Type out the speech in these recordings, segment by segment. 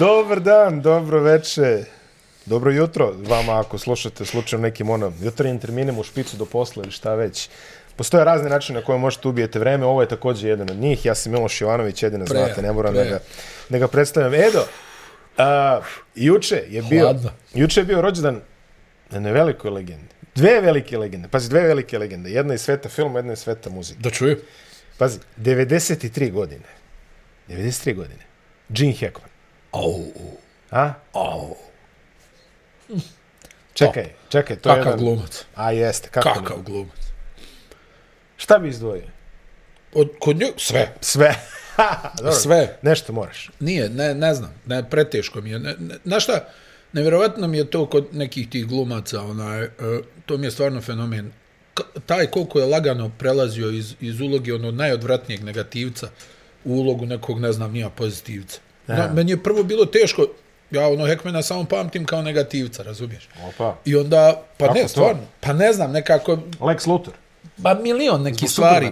Dobar dan, dobro veče. Dobro jutro vama ako slušate slučajno nekim ono jutarnjim terminom u špicu do posla ili šta već. Postoje razne načine na koje možete ubijete vreme, ovo je također jedan od njih. Ja sam Miloš Jovanović, jedina Preja, znate, ne moram da preja. ga, da ga predstavljam. Edo, a, juče je bio, Hladno. juče je bio rođendan jedne velikoj legende. Dve velike legende, pazi, dve velike legende. Jedna je sveta filma, jedna je sveta muzika. Da čuju. Pazi, 93 godine. 93 godine. Gene Hackman. Au, A? au. Čekaj, čekaj, to je Kakav jedan... glumac. A jeste, kako Kakav ne? glumac. Šta bi izdvojio? Od, kod nju, sve. Sve. Dobro, Sve. Nešto moraš. Nije, ne, ne znam, ne, preteško mi je. Ne, ne, znaš šta, nevjerovatno mi je to kod nekih tih glumaca, onaj, uh, to mi je stvarno fenomen. K taj koliko je lagano prelazio iz, iz uloge ono najodvratnijeg negativca u ulogu nekog, ne znam, nija pozitivca. No, meni je prvo bilo teško, ja ono Hekmana samo pamtim kao negativca, razumiješ? Opa. I onda, pa Kako ne, to? stvarno, pa ne znam, nekako, Lex Luthor. pa milion nekih Zbog stvari.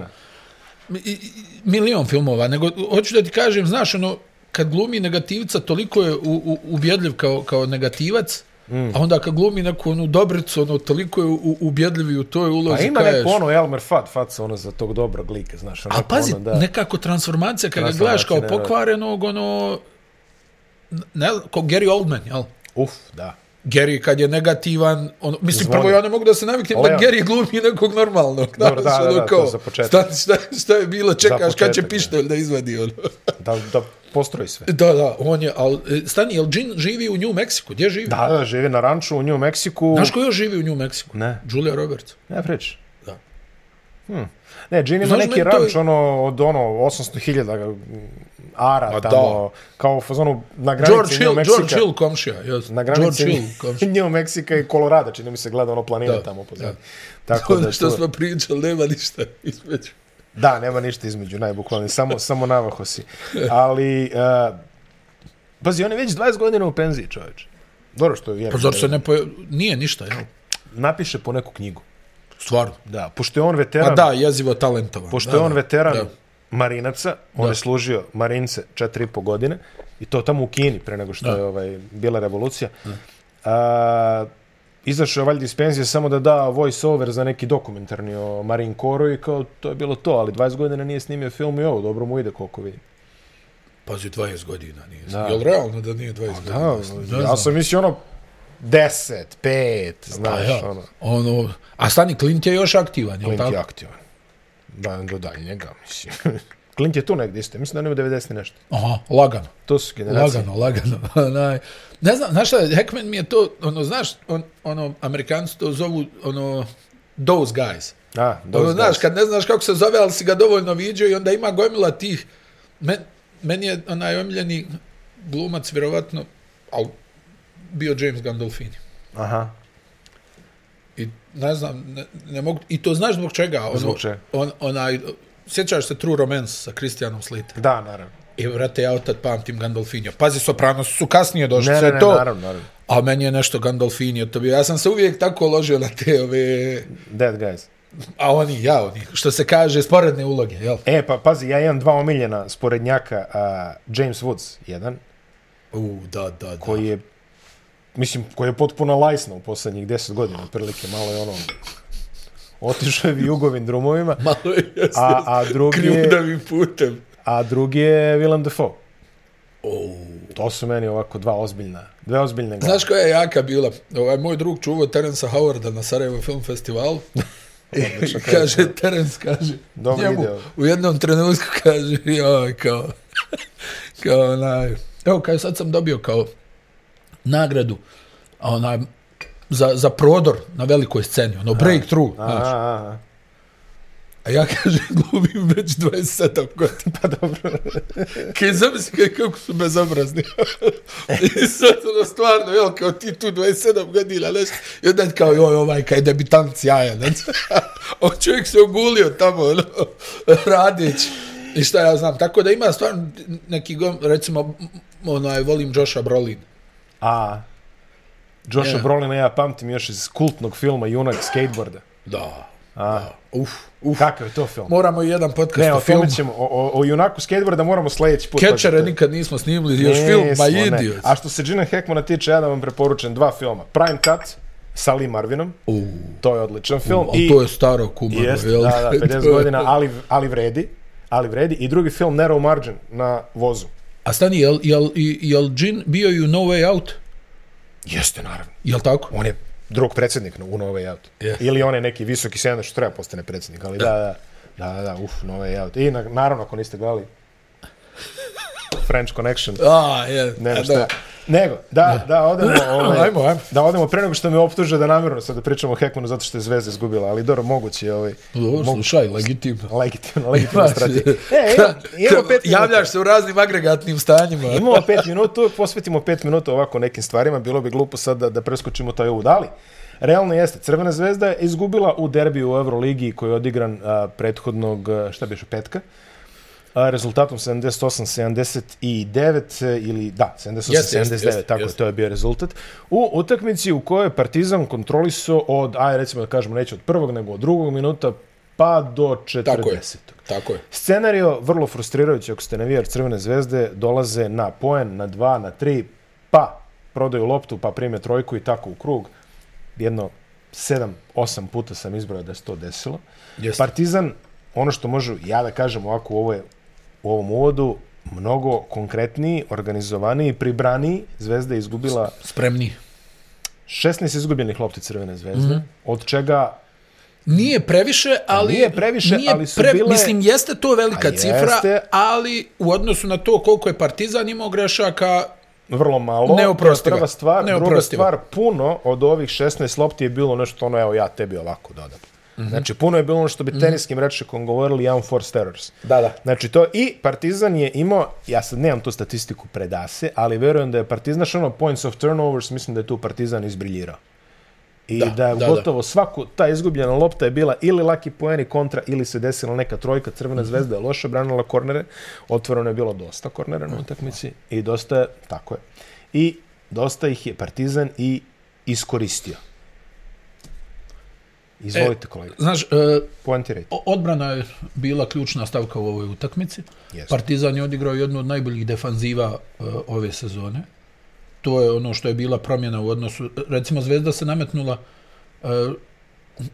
I- i- milion filmova, nego hoću da ti kažem, znaš, ono, kad glumi negativca, toliko je u, u, ubjedljiv kao, kao negativac, mm. a onda kad glumi neku onu dobricu, ono, toliko je u, ubjedljiv i u toj ulozi. Pa ima kažeš, neko ono Elmer Fudd, faca ono za tog dobrog lika, znaš. A onako pazi, ono, da. nekako transformacija, kad ga gledaš kao pokvarenog, ono, ne, kao Gary Oldman, jel? Uf, da. Gary kad je negativan, ono, mislim, Zvoni. prvo ja ne mogu da se naviknem da Leon. Gary glumi nekog normalnog. Dobro, znaš, da, da, ono da, kao, to za početak. Šta, šta, šta je bilo, čekaš kad će da. pištolj da izvadi, ono. Da, da postroji sve. Da, da, on je, al, e, stani, jel Jean živi u New Mexico? Gdje živi? Da, da, živi na ranču u New Mexiku. Znaš ko još živi u New Mexico? Ne. Julia Roberts. Ne, priča. Da. Ne, Gene ima Znaš, neki ranč, je- ono, od ono, 800.000 ara Ma tamo, kao u fazonu na granici George Hill, Mexico. George Hill komšija, jes. Na granici Hill komšija. New Mexico i Colorado, čini mi se gleda ono planine Da, tamo pozad. da. Tako da, Ono što to- smo pričali, nema ništa između. Da, nema ništa između, najbukvalnije, samo, samo navaho si. Ali, uh, pazi, on je već 20 godina u penziji, čoveč. Dobro što je, Pa zar se ne poje... Nije ništa, jel? napiše po neku knjigu. Stvarno. Da, pošto je on veteran, Pa da, jezivo talentovan. pošto da, je on da, veteran Da. Marinaca, on Da. je služio marince 4,5 godine, i to tamo u Kini, pre nego što Da. je ovaj, bila revolucija. A, izašao je valjda iz penzije samo da da voice over za neki dokumentarni o Marine Corps i kao to je bilo to, ali 20 godina nije snimio film i ovo, dobro mu ide koliko vidim. Pazi, 20 godina nije. Da. Jel realno da nije 20 Da, godina? Ne ja znam. sam mislio ono 10, 5, znaš, Pa ja, ono. ono, a stani, Clint je još aktivan, Clint tako? je aktivan. Da, do daljnjega, mislim. Clint je tu negdje isto, mislim da nema 90 i nešto. Aha, lagano. To su generacije. Lagano, lagano. Ne znam, znaš šta, Hackman mi je to, ono, znaš, on, ono, Amerikanci to zovu, ono, those guys. A, Ono, those znaš, guys. kad ne znaš kako se zove, ali si ga dovoljno viđao i onda ima gomila tih, men, meni je onaj omiljeni glumac, vjerovatno, ali bio James Gandolfini. Aha. Ne znam, ne, ne mogu, i to znaš zbog čega? Ono, Zbog čega? On, onaj, sjećaš se True Romance sa Christianom Slater? Da, naravno. I vrate, ja od tad pamtim Gandolfinija. Pazi, Sopranos su kasnije došli, Ne, sve ne, ne, to. naravno, naravno. A meni je nešto Gandolfinija to bio. Ja sam se uvijek tako ložio na te ove... Dead guys. A oni, ja oni, što se kaže, sporedne uloge, jel? E, pa pazi, ja imam dva omiljena sporednjaka, a, James Woods, jedan, U, da, da, da. koji je, mislim, koji je potpuno lajsno u posljednjih 10 godina, otprilike, malo je ono, otišao je v jugovim drumovima, Malo je jasno. a, a, drugi je, Krivdavim putem. a drugi je Willem Dafoe. O, To su meni ovako dva ozbiljna, dve ozbiljne glave. Znaš koja je jaka bila? Ovaj, moj drug čuvao Terensa Howarda na Sarajevo Film Festivalu. I kaže, Terence kaže, Dobro njemu video. u jednom trenutku kaže, joj, kao, kao onaj, evo, kaže, sad sam dobio kao nagradu, a onaj, za, za prodor na velikoj sceni, ono, breakthrough, A, znaš. a, a. A ja, kaže, glumim već 27 godina. Pa dobro. Kaj zamisli kako su bezobrazni. I sad ono stvarno, jel, kao ti tu 27 godina, znaš, i onda kao, joj, ovaj, kaj debitant sjajan, znaš. On čovjek se ogulio tamo, ono, radić. I šta ja znam, tako da ima stvarno neki, recimo, onaj, volim Josha Brolin. A, Josha Yeah. Brolina ja pamtim još iz kultnog filma Junak skateboarda. Da. A, Uf, uf. kakav je to film? Moramo i jedan podcast Ne, o o filmu. tome ćemo, o, o, o junaku skateboarda moramo sledeći put. Catchere nikad nismo snimili, još film, ma ne. idiot. A što se Gina Hackmana tiče, ja da vam preporučujem dva filma. Prime Cut sa Lee Marvinom, U, to je odličan film. a to je staro kumaro, Jeste, jel? da, da, 50 To je- godina, ali, ali vredi. Ali vredi. I drugi film, Narrow Margin, na vozu. A stani, jel, jel, jel Jin bio i u No Way Out? Jeste, naravno. Jel tako? On je drug predsjednik u Nove Out. Jeste. Ili on je neki visoki sena što treba postane predsjednik, ali da, da, da, da, da uf, Nove Out. I na, naravno, ako niste gledali French Connection, A, je. nema a, šta. Nego, da, da, odemo, ovaj, Ajmo, ajmo. da odemo pre nego što me optuže da namjerno sad da pričamo o Heckmanu zato što je Zvezda izgubila, ali dobro, moguće je ovaj, Dobro, slušaj, legitimno. legitimna, legitimna Imaš- strategija. E, imamo, imamo pet minuta. Javljaš se u raznim agregatnim stanjima. Imamo pet minuta, posvetimo pet minuta ovako nekim stvarima, bilo bi glupo sad da, da preskočimo taj uvod, ali realno jeste, Crvena zvezda je izgubila u derbiju u Euroligi koji je odigran a, prethodnog, šta biše, petka, rezultatom 78-79 e, ili da, 78-79, Jeste, jeste, jeste, tako jeste. to je bio rezultat. U utakmici u kojoj je Partizan kontrolisao od, aj recimo da kažemo neće od prvog nego od drugog minuta pa do 40. Tako je. Tako je. Scenario vrlo frustrirajući ako ste navijar Crvene zvezde, dolaze na poen, na dva, na tri, pa prodaju loptu, pa prime trojku i tako u krug. Jedno sedam, osam puta sam izbrojao da se to desilo. Jeste. Partizan, ono što može ja da kažem ovako u, ovoj, u ovom uvodu, mnogo konkretniji, organizovaniji, pribraniji. Zvezda je izgubila Spremni. 16 izgubljenih lopti Crvene zvezde, mm -hmm. od čega Nije previše, ali... Nije previše, nije ali su bile- Mislim, jeste to velika A cifra, jeste. ali u odnosu na to koliko je Partizan imao grešaka, vrlo malo. Neoprostiva. Prva stvar, druga stvar, puno od ovih 16 lopti je bilo nešto ono, evo ja tebi ovako dodam. Mm -hmm. Znači, puno je bilo ono što bi teniskim rečekom govorili young force errors. Da, da. Znači, to i Partizan je imao, ja sad nemam tu statistiku predase, ali verujem da je Partizan, znaš ono, points of turnovers, mislim da je tu Partizan izbriljirao. I da, Da, da je da, gotovo svaku, ta izgubljena lopta je bila ili laki poeni kontra, ili se desila neka trojka, Crvena zvezda je loše branila kornere, otvoreno je bilo dosta kornera na utakmici i dosta je, tako je, i dosta ih je Partizan i iskoristio. Izvolite, e, kolega, Znaš, e, poentirajte. odbrana je bila ključna stavka u ovoj utakmici. Jeste. Partizan je odigrao jednu od najboljih defanziva e, ove sezone. To je ono što je bila promjena u odnosu... Recimo, Zvezda se nametnula e,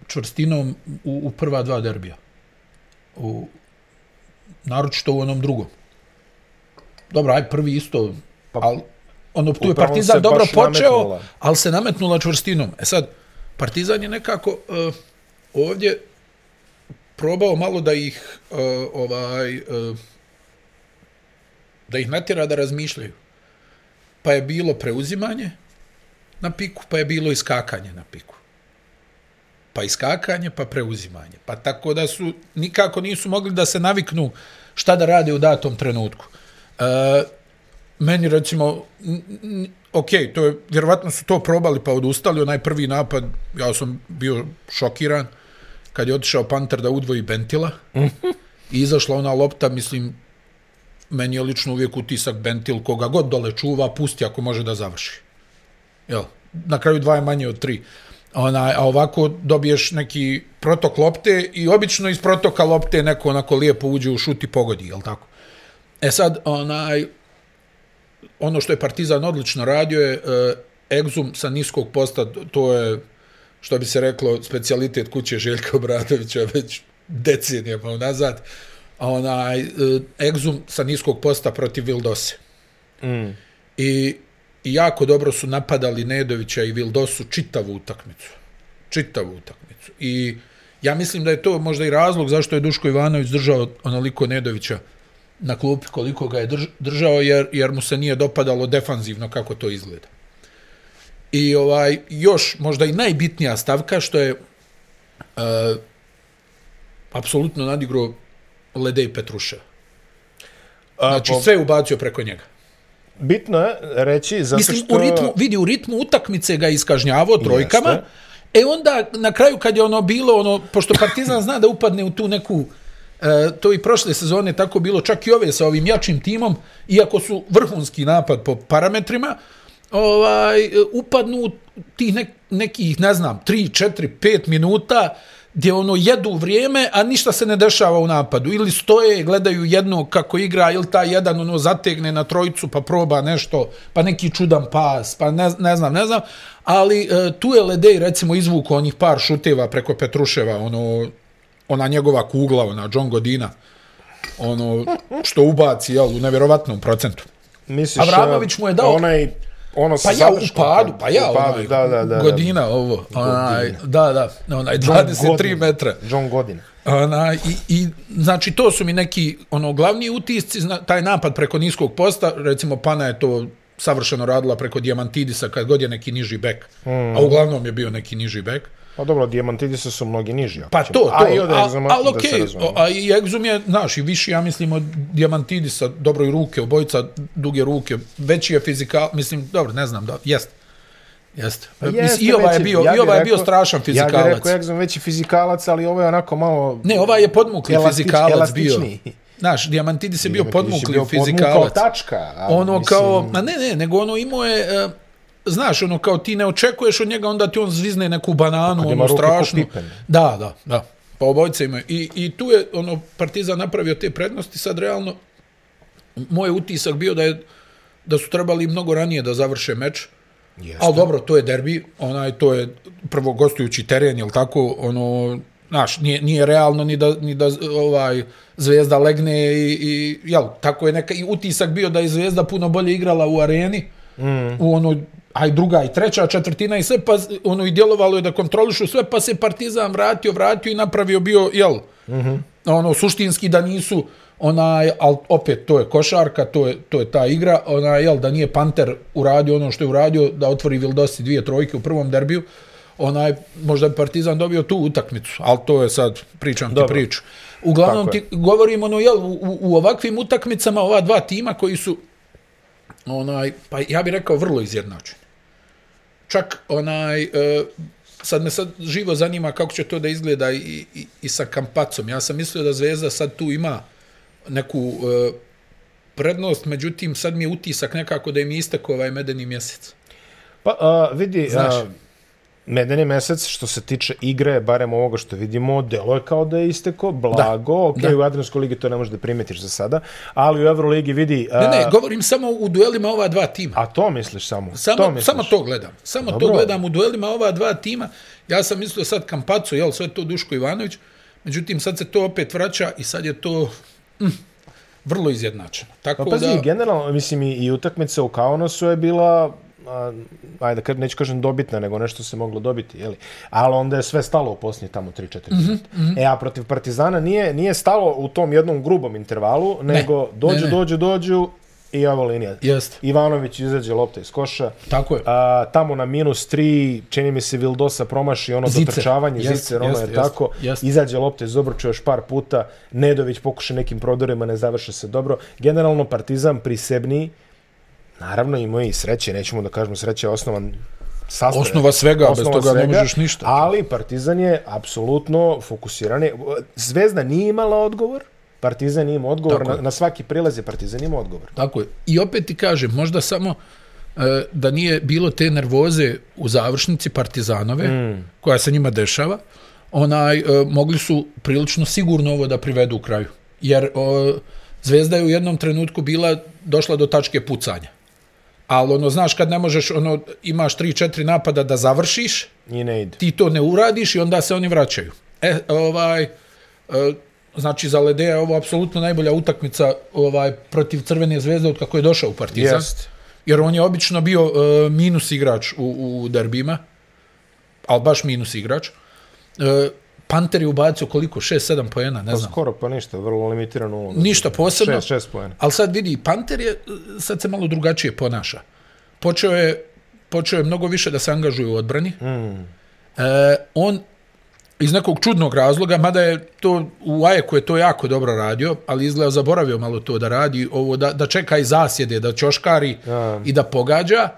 čvrstinom u, u prva dva derbija. U, naročito u onom drugom. Dobro, aj prvi isto, Pa, ali ono, tu je Partizan dobro počeo, nametnula. ali se nametnula čvrstinom. E sad, Partizan je nekako uh, ovdje probao malo da ih uh, ovaj uh, da ih natjera da razmišljaju. Pa je bilo preuzimanje na piku, pa je bilo iskakanje na piku. Pa iskakanje, pa preuzimanje. Pa tako da su nikako nisu mogli da se naviknu šta da rade u datom trenutku. E, meni recimo, ok, to je, vjerovatno su to probali pa odustali, onaj prvi napad, ja sam bio šokiran kad je otišao Panter da udvoji Bentila i izašla ona lopta, mislim, meni je lično uvijek utisak Bentil, koga god dole čuva, pusti ako može da završi. Jel? Na kraju dva je manje od tri. Ona, a ovako dobiješ neki protok lopte i obično iz protoka lopte neko onako lijepo uđe u šut i pogodi, jel tako? E sad, onaj, ono što je Partizan odlično radio je uh, egzum sa niskog posta, to je, što bi se reklo, specijalitet kuće Željka Obradovića već decenijama unazad, a onaj, uh, egzum sa niskog posta protiv Vildose. Mm. I, I jako dobro su napadali Nedovića i Vildosu čitavu utakmicu. Čitavu utakmicu. I ja mislim da je to možda i razlog zašto je Duško Ivanović držao onoliko Nedovića na klupi koliko ga je drž, držao, jer, jer mu se nije dopadalo defanzivno kako to izgleda. I ovaj još možda i najbitnija stavka što je uh, apsolutno nadigrao Ledej Petruša. A, Znači po- sve ubacio preko njega. Bitno je reći, zato Mislim, što... u ritmu, vidi, u ritmu utakmice ga iskažnjavao trojkama, Jeste. e onda na kraju kad je ono bilo, ono, pošto Partizan zna da upadne u tu neku, e, to i prošle sezone tako bilo, čak i ove sa ovim jačim timom, iako su vrhunski napad po parametrima, ovaj, upadnu tih nek, nekih, ne znam, 3, 4, 5 minuta, gdje ono jedu vrijeme, a ništa se ne dešava u napadu. Ili stoje, gledaju jedno kako igra, ili ta jedan ono zategne na trojicu pa proba nešto, pa neki čudan pas, pa ne, ne znam, ne znam. Ali e, tu je Ledej recimo izvuko onih par šuteva preko Petruševa, ono, ona njegova kugla, ona John Godina, ono što ubaci jel, u nevjerovatnom procentu. Misliš, Avramović mu je dao- Onaj, ono sa Pa ja u padu, pa ja, u padu, onaj, da, da, da, godina ovo, onaj, da, da, onaj 23 Godin. metra. John Godin. Ona, i, I, znači, to su mi neki ono glavni utisci, zna, taj napad preko niskog posta, recimo Pana je to savršeno radila preko Diamantidisa kad god je neki niži bek, mm. a uglavnom je bio neki niži bek. Pa dobro, Diamantidisa su mnogi niži. Pa ćemo. to, to, A i od a- Exuma, ali da se razumemo. a i Exum je, znaš, i viši, ja mislim, od Diamantidisa, dobroj ruke, obojica duge ruke, veći je fizikal, mislim, dobro, ne znam, da, jest. Jest. Pa jeste I ovaj je bio, ja i ovaj je bio strašan Ja fizikalac. bih rekao Exum veći fizikalac, ali ovo je onako malo... Ne, ovaj je podmukli Elastič- fizikalac bio. elastičniji. Znaš, Diamantidis je bio podmukli bio podmukao fizikalac. tačka. a, ono mislim, kao, ma ne, ne, nego ono imao je, uh, znaš, ono kao ti ne očekuješ od njega, onda ti on zvizne neku bananu, ono. Pippen. Da, da, da. Pa obojice imaju. I, I tu je ono Partizan napravio te prednosti, sad realno moj utisak bio da je da su trebali mnogo ranije da završe meč. Jeste. Ali dobro, to je derbi, onaj, to je prvo gostujući teren, jel tako, ono, znaš, nije, nije realno ni da, ni da ovaj, Zvezda legne i, i jel, tako je neka i utisak bio da je Zvezda puno bolje igrala u areni, mm. u aj druga i treća četvrtina i sve, pa ono i djelovalo je da kontrolišu sve, pa se Partizan vratio, vratio i napravio bio, jel, mm -hmm. ono, suštinski da nisu, onaj, al opet to je košarka, to je, to je ta igra, onaj, jel, da nije Panter uradio ono što je uradio, da otvori Vildosi dvije trojke u prvom derbiju, onaj, možda bi Partizan dobio tu utakmicu, ali to je sad, pričam ti Dobro. priču. Uglavnom ti govorim, ono, jel, u, u- u ovakvim utakmicama ova dva tima koji su, onaj, pa ja bih rekao vrlo izjednačeni. Čak, onaj, e, sad me sad živo zanima kako će to da izgleda i, i, i sa Kampacom. Ja sam mislio da Zvezda sad tu ima neku e, prednost, međutim sad mi je utisak nekako da im je istekao ovaj medeni mjesec. Pa, a, vidi, Znaš. a, medeni mesec, što se tiče igre, barem ovoga što vidimo, delo je kao da je isteko, blago, ok, da. u Adrianskoj ligi to ne možeš da primetiš za sada, ali u Euroligi vidi... Ne, ne, govorim samo u duelima ova dva tima. a to misliš samo? Samo, to misliš? samo to gledam. Samo Dobro. to gledam u duelima ova dva tima. Ja sam mislio sad Kampaco, jel, sve to Duško Ivanović, međutim sad se to opet vraća i sad je to mm, vrlo izjednačeno. Tako Pa pazi, da, generalno, mislim, i, i utakmica u Kaunasu je bila, ajde, neću kažem dobitna, nego nešto se moglo dobiti, jeli? Ali onda je sve stalo u posljednje tamo 3-4 Mhm, minuta. Mm -hmm. E, a protiv Partizana nije, nije stalo u tom jednom grubom intervalu, nego dođu, ne, ne. dođu, dođu i ovo linija. Jeste. Ivanović izađe lopta iz koša. tako je. A, tamo na minus 3, čini mi se Vildosa promaši ono Zicer. dotrčavanje, Jeste, zicer, ono jeste, je jeste, tako. jeste. Izađe lopta iz obruča još par puta, Nedović pokuša nekim prodorima, ne završe se dobro. Generalno Partizan prisebniji, naravno imao je i sreće, nećemo da kažemo sreće je osnovan sastav. Osnova svega, bez toga ne možeš ništa. Ali Partizan je apsolutno fokusiran. Zvezda nije imala odgovor, Partizan imao odgovor, Tako na, je. na svaki prilaz je Partizan imao odgovor. Tako je. I opet ti kažem, možda samo e, da nije bilo te nervoze u završnici Partizanove, mm. koja se njima dešava, onaj, e, mogli su prilično sigurno ovo da privedu u kraju. Jer o, Zvezda je u jednom trenutku bila došla do tačke pucanja. Ali ono, znaš, kad ne možeš, ono, imaš 3-4 napada da završiš, I ne ide. ti to ne uradiš i onda se oni vraćaju. E, ovaj, e, znači za Ledeja je ovo apsolutno najbolja utakmica ovaj protiv Crvene zvezde od kako je došao u Partizan. Jest. Jer on je obično bio e, minus igrač u, u derbima, ali baš minus igrač. E, Panter je ubacio koliko? 6-7 poena, ne Pa znam. skoro pa ništa, vrlo limitirano. Ništa posebno. 6, 6 poena. Ali sad vidi, Panter je, sad se malo drugačije ponaša. Počeo je, počeo je mnogo više da se angažuje u odbrani. Mm. E, on iz nekog čudnog razloga, mada je to u Ajeku je to jako dobro radio, ali izgleda zaboravio malo to da radi, ovo da, da čeka i zasjede, da ćoškari Ja. i da pogađa.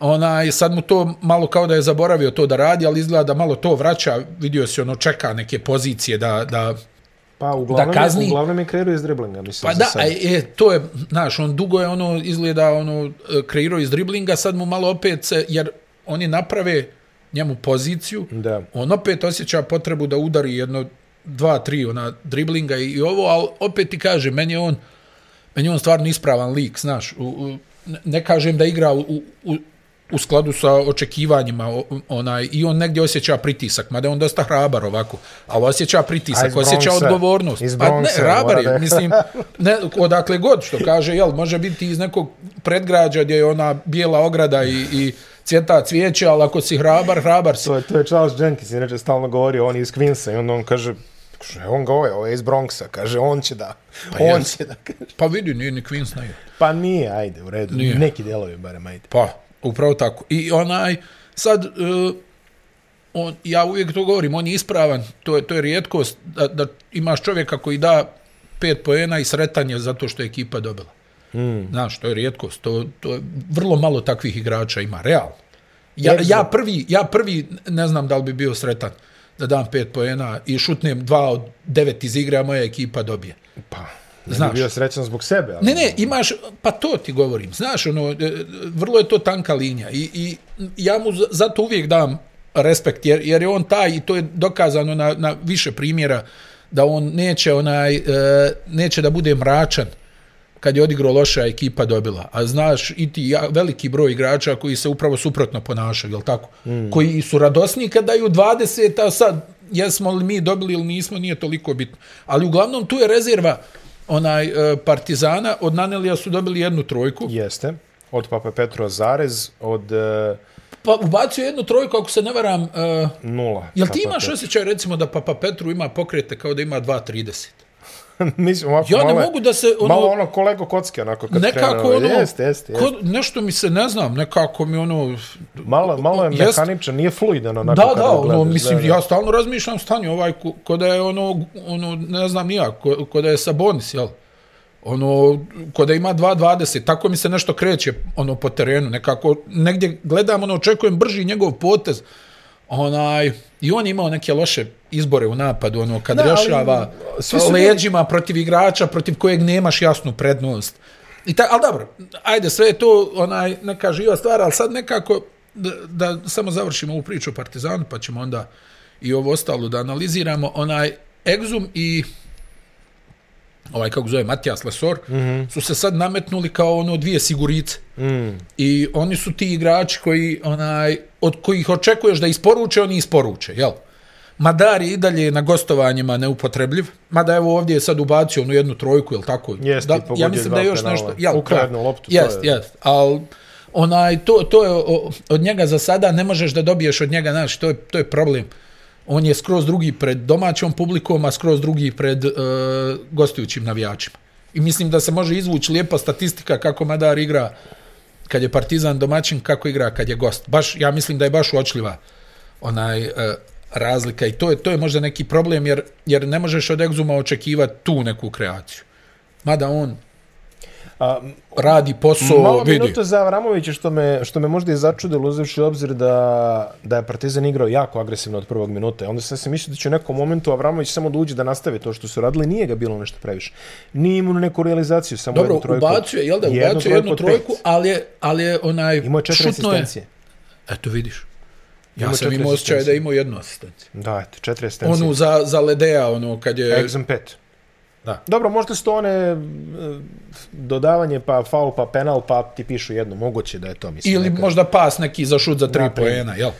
Onaj, sad mu to malo kao da je zaboravio to da radi, ali izgleda da malo to vraća, vidio se ono čeka neke pozicije da, da Pa uglavnom, Da kazni- je, uglavnom je kreirao iz driblinga, mislim. Pa da, sad. a, e, to je, znaš, on dugo je ono, izgleda, ono, e, kreirao iz driblinga, sad mu malo opet, se, jer oni naprave njemu poziciju, Da. on opet osjeća potrebu da udari jedno, dva, tri ona driblinga i, i ovo, ali opet ti kaže, meni je on, meni je on stvarno ispravan lik, znaš, u, u, ne kažem da igra u, u, u skladu sa očekivanjima onaj i on negdje osjeća pritisak, mada je on dosta hrabar ovako, ali osjeća pritisak, osjeća odgovornost. Pa ne, hrabar je, mislim, ne, odakle god što kaže, jel, može biti iz nekog predgrađa gdje je ona bijela ograda i, i cvjeta cvijeće, ali ako si hrabar, hrabar si. To je, to je Charles Jenkins, inače stalno govori, on je iz Queensa i onda on kaže, kaže, on ga ovo je iz Bronxa, kaže, on će da, on jest. će da, kaže. Pa vidi, nije ni Queens na Pa nije, ajde, u redu, Nije. neki delovi barem, ajde. Pa, upravo tako. I onaj, sad, uh, on, ja uvijek to govorim, on je ispravan, to je, to je rijetkost da, da imaš čovjeka koji da pet poena i sretan je zato što je ekipa dobila. Mm. Znaš, to je rijetkost, to, to je vrlo malo takvih igrača ima, realno. Ja, ja, prvi, ja prvi ne znam da li bi bio sretan da dam pet poena i šutnem dva od devet iz igre, a moja ekipa dobije. Pa, Znaš. bi bio srećan zbog sebe, ali... Ne, ne, imaš, pa to ti govorim, znaš, ono, e, vrlo je to tanka linija i, i ja mu za- zato uvijek dam respekt, jer, jer je on taj, i to je dokazano na, na više primjera, da on neće, onaj, e, neće da bude mračan kad je odigrao loša ekipa dobila. A znaš, i ti ja, veliki broj igrača koji se upravo suprotno ponašaju, jel tako? Mm. Koji su radosni kad daju 20, a sad jesmo li mi dobili ili nismo, nije toliko bitno. Ali uglavnom tu je rezerva onaj e, Partizana, od Nanelija su dobili jednu trojku, Jeste. Od Papa Petro Zarez, od uh, pa ubacio jednu trojku, ako se ne varam, e, nula. jel ti Papa imaš osjećaj recimo da Papa Petru ima pokrete kao da ima 2.30? Mislim, ovako, Ja ne malo mogu da se, ono- Malo ono kolego kocke, onako, kad nekako krene, ono, Jeste, jeste, jeste. Ko, nešto mi se ne znam, nekako mi ono, Malo, malo je Jest. mehaničan, nije fluidan onako da, da, ono, gledaš, mislim, da, da. ja stalno razmišljam stanje ovaj, ko, ko da je ono, ono, ne znam nija, ko, ko da je Sabonis, jel? Ono, ko da ima 2.20, tako mi se nešto kreće, ono, po terenu, nekako, negdje gledam, ono, očekujem brži njegov potez, onaj, i on je imao neke loše izbore u napadu, ono, kad Da, da, ali bili- leđima protiv igrača, protiv kojeg nemaš jasnu prednost. I ta, ali dobro, ajde, sve je to onaj, neka živa stvar, ali sad nekako, da, da samo završimo ovu priču o Partizanu, pa ćemo onda i ovo ostalo da analiziramo. Onaj, Exum i ovaj, kako zove, Matijas Lesor, mm -hmm. su se sad nametnuli kao ono dvije sigurice. Mm. I oni su ti igrači koji, onaj, od kojih očekuješ da isporuče, oni isporuče, jel? Madar je i dalje na gostovanjima neupotrebljiv, mada evo ovdje je sad ubacio onu jednu trojku, jel tako? Jest, da, ja mislim da je još nešto... Jel, jednu loptu, to Jest, je- jest, ali onaj, to, to je o, od njega za sada, ne možeš da dobiješ od njega, znaš, to je, to je problem. On je skroz drugi pred domaćom publikom, a skroz drugi pred e, gostujućim navijačima. I mislim da se može izvući lijepa statistika kako Madar igra kad je Partizan domaćin, kako igra kad je gost. Baš, ja mislim da je baš uočljiva onaj e, razlika i to je to je možda neki problem jer jer ne možeš od Egzuma očekivati tu neku kreaciju. Mada on A, radi posao, Malo vidi. minuta za Avramovića što me, što me možda i začudilo uzevši obzir da, da je Partizan igrao jako agresivno od prvog minuta. Onda sam se mislio da će u nekom momentu Avramović samo da uđe da nastavi to što su radili. Nije ga bilo nešto previše. Nije imao neku realizaciju, samo Dobro, jednu trojku. ubacio je, jel da, ubacio je jednu trojku, pet. ali je, ali je onaj Imao je četiri je- asistencije. Eto vidiš. Ja Imao sam imao osjećaj da je imao jednu asistenciju. Da, eto, četiri asistencije. Onu za, za Ledeja, ono, kad je... Exum 5. Da. Dobro, možda su to one e, dodavanje, pa faul, pa penal, pa ti pišu jedno. Moguće da je to, mislim. Ili neka- možda pas neki za šut za tri Naprijed. poena, jel?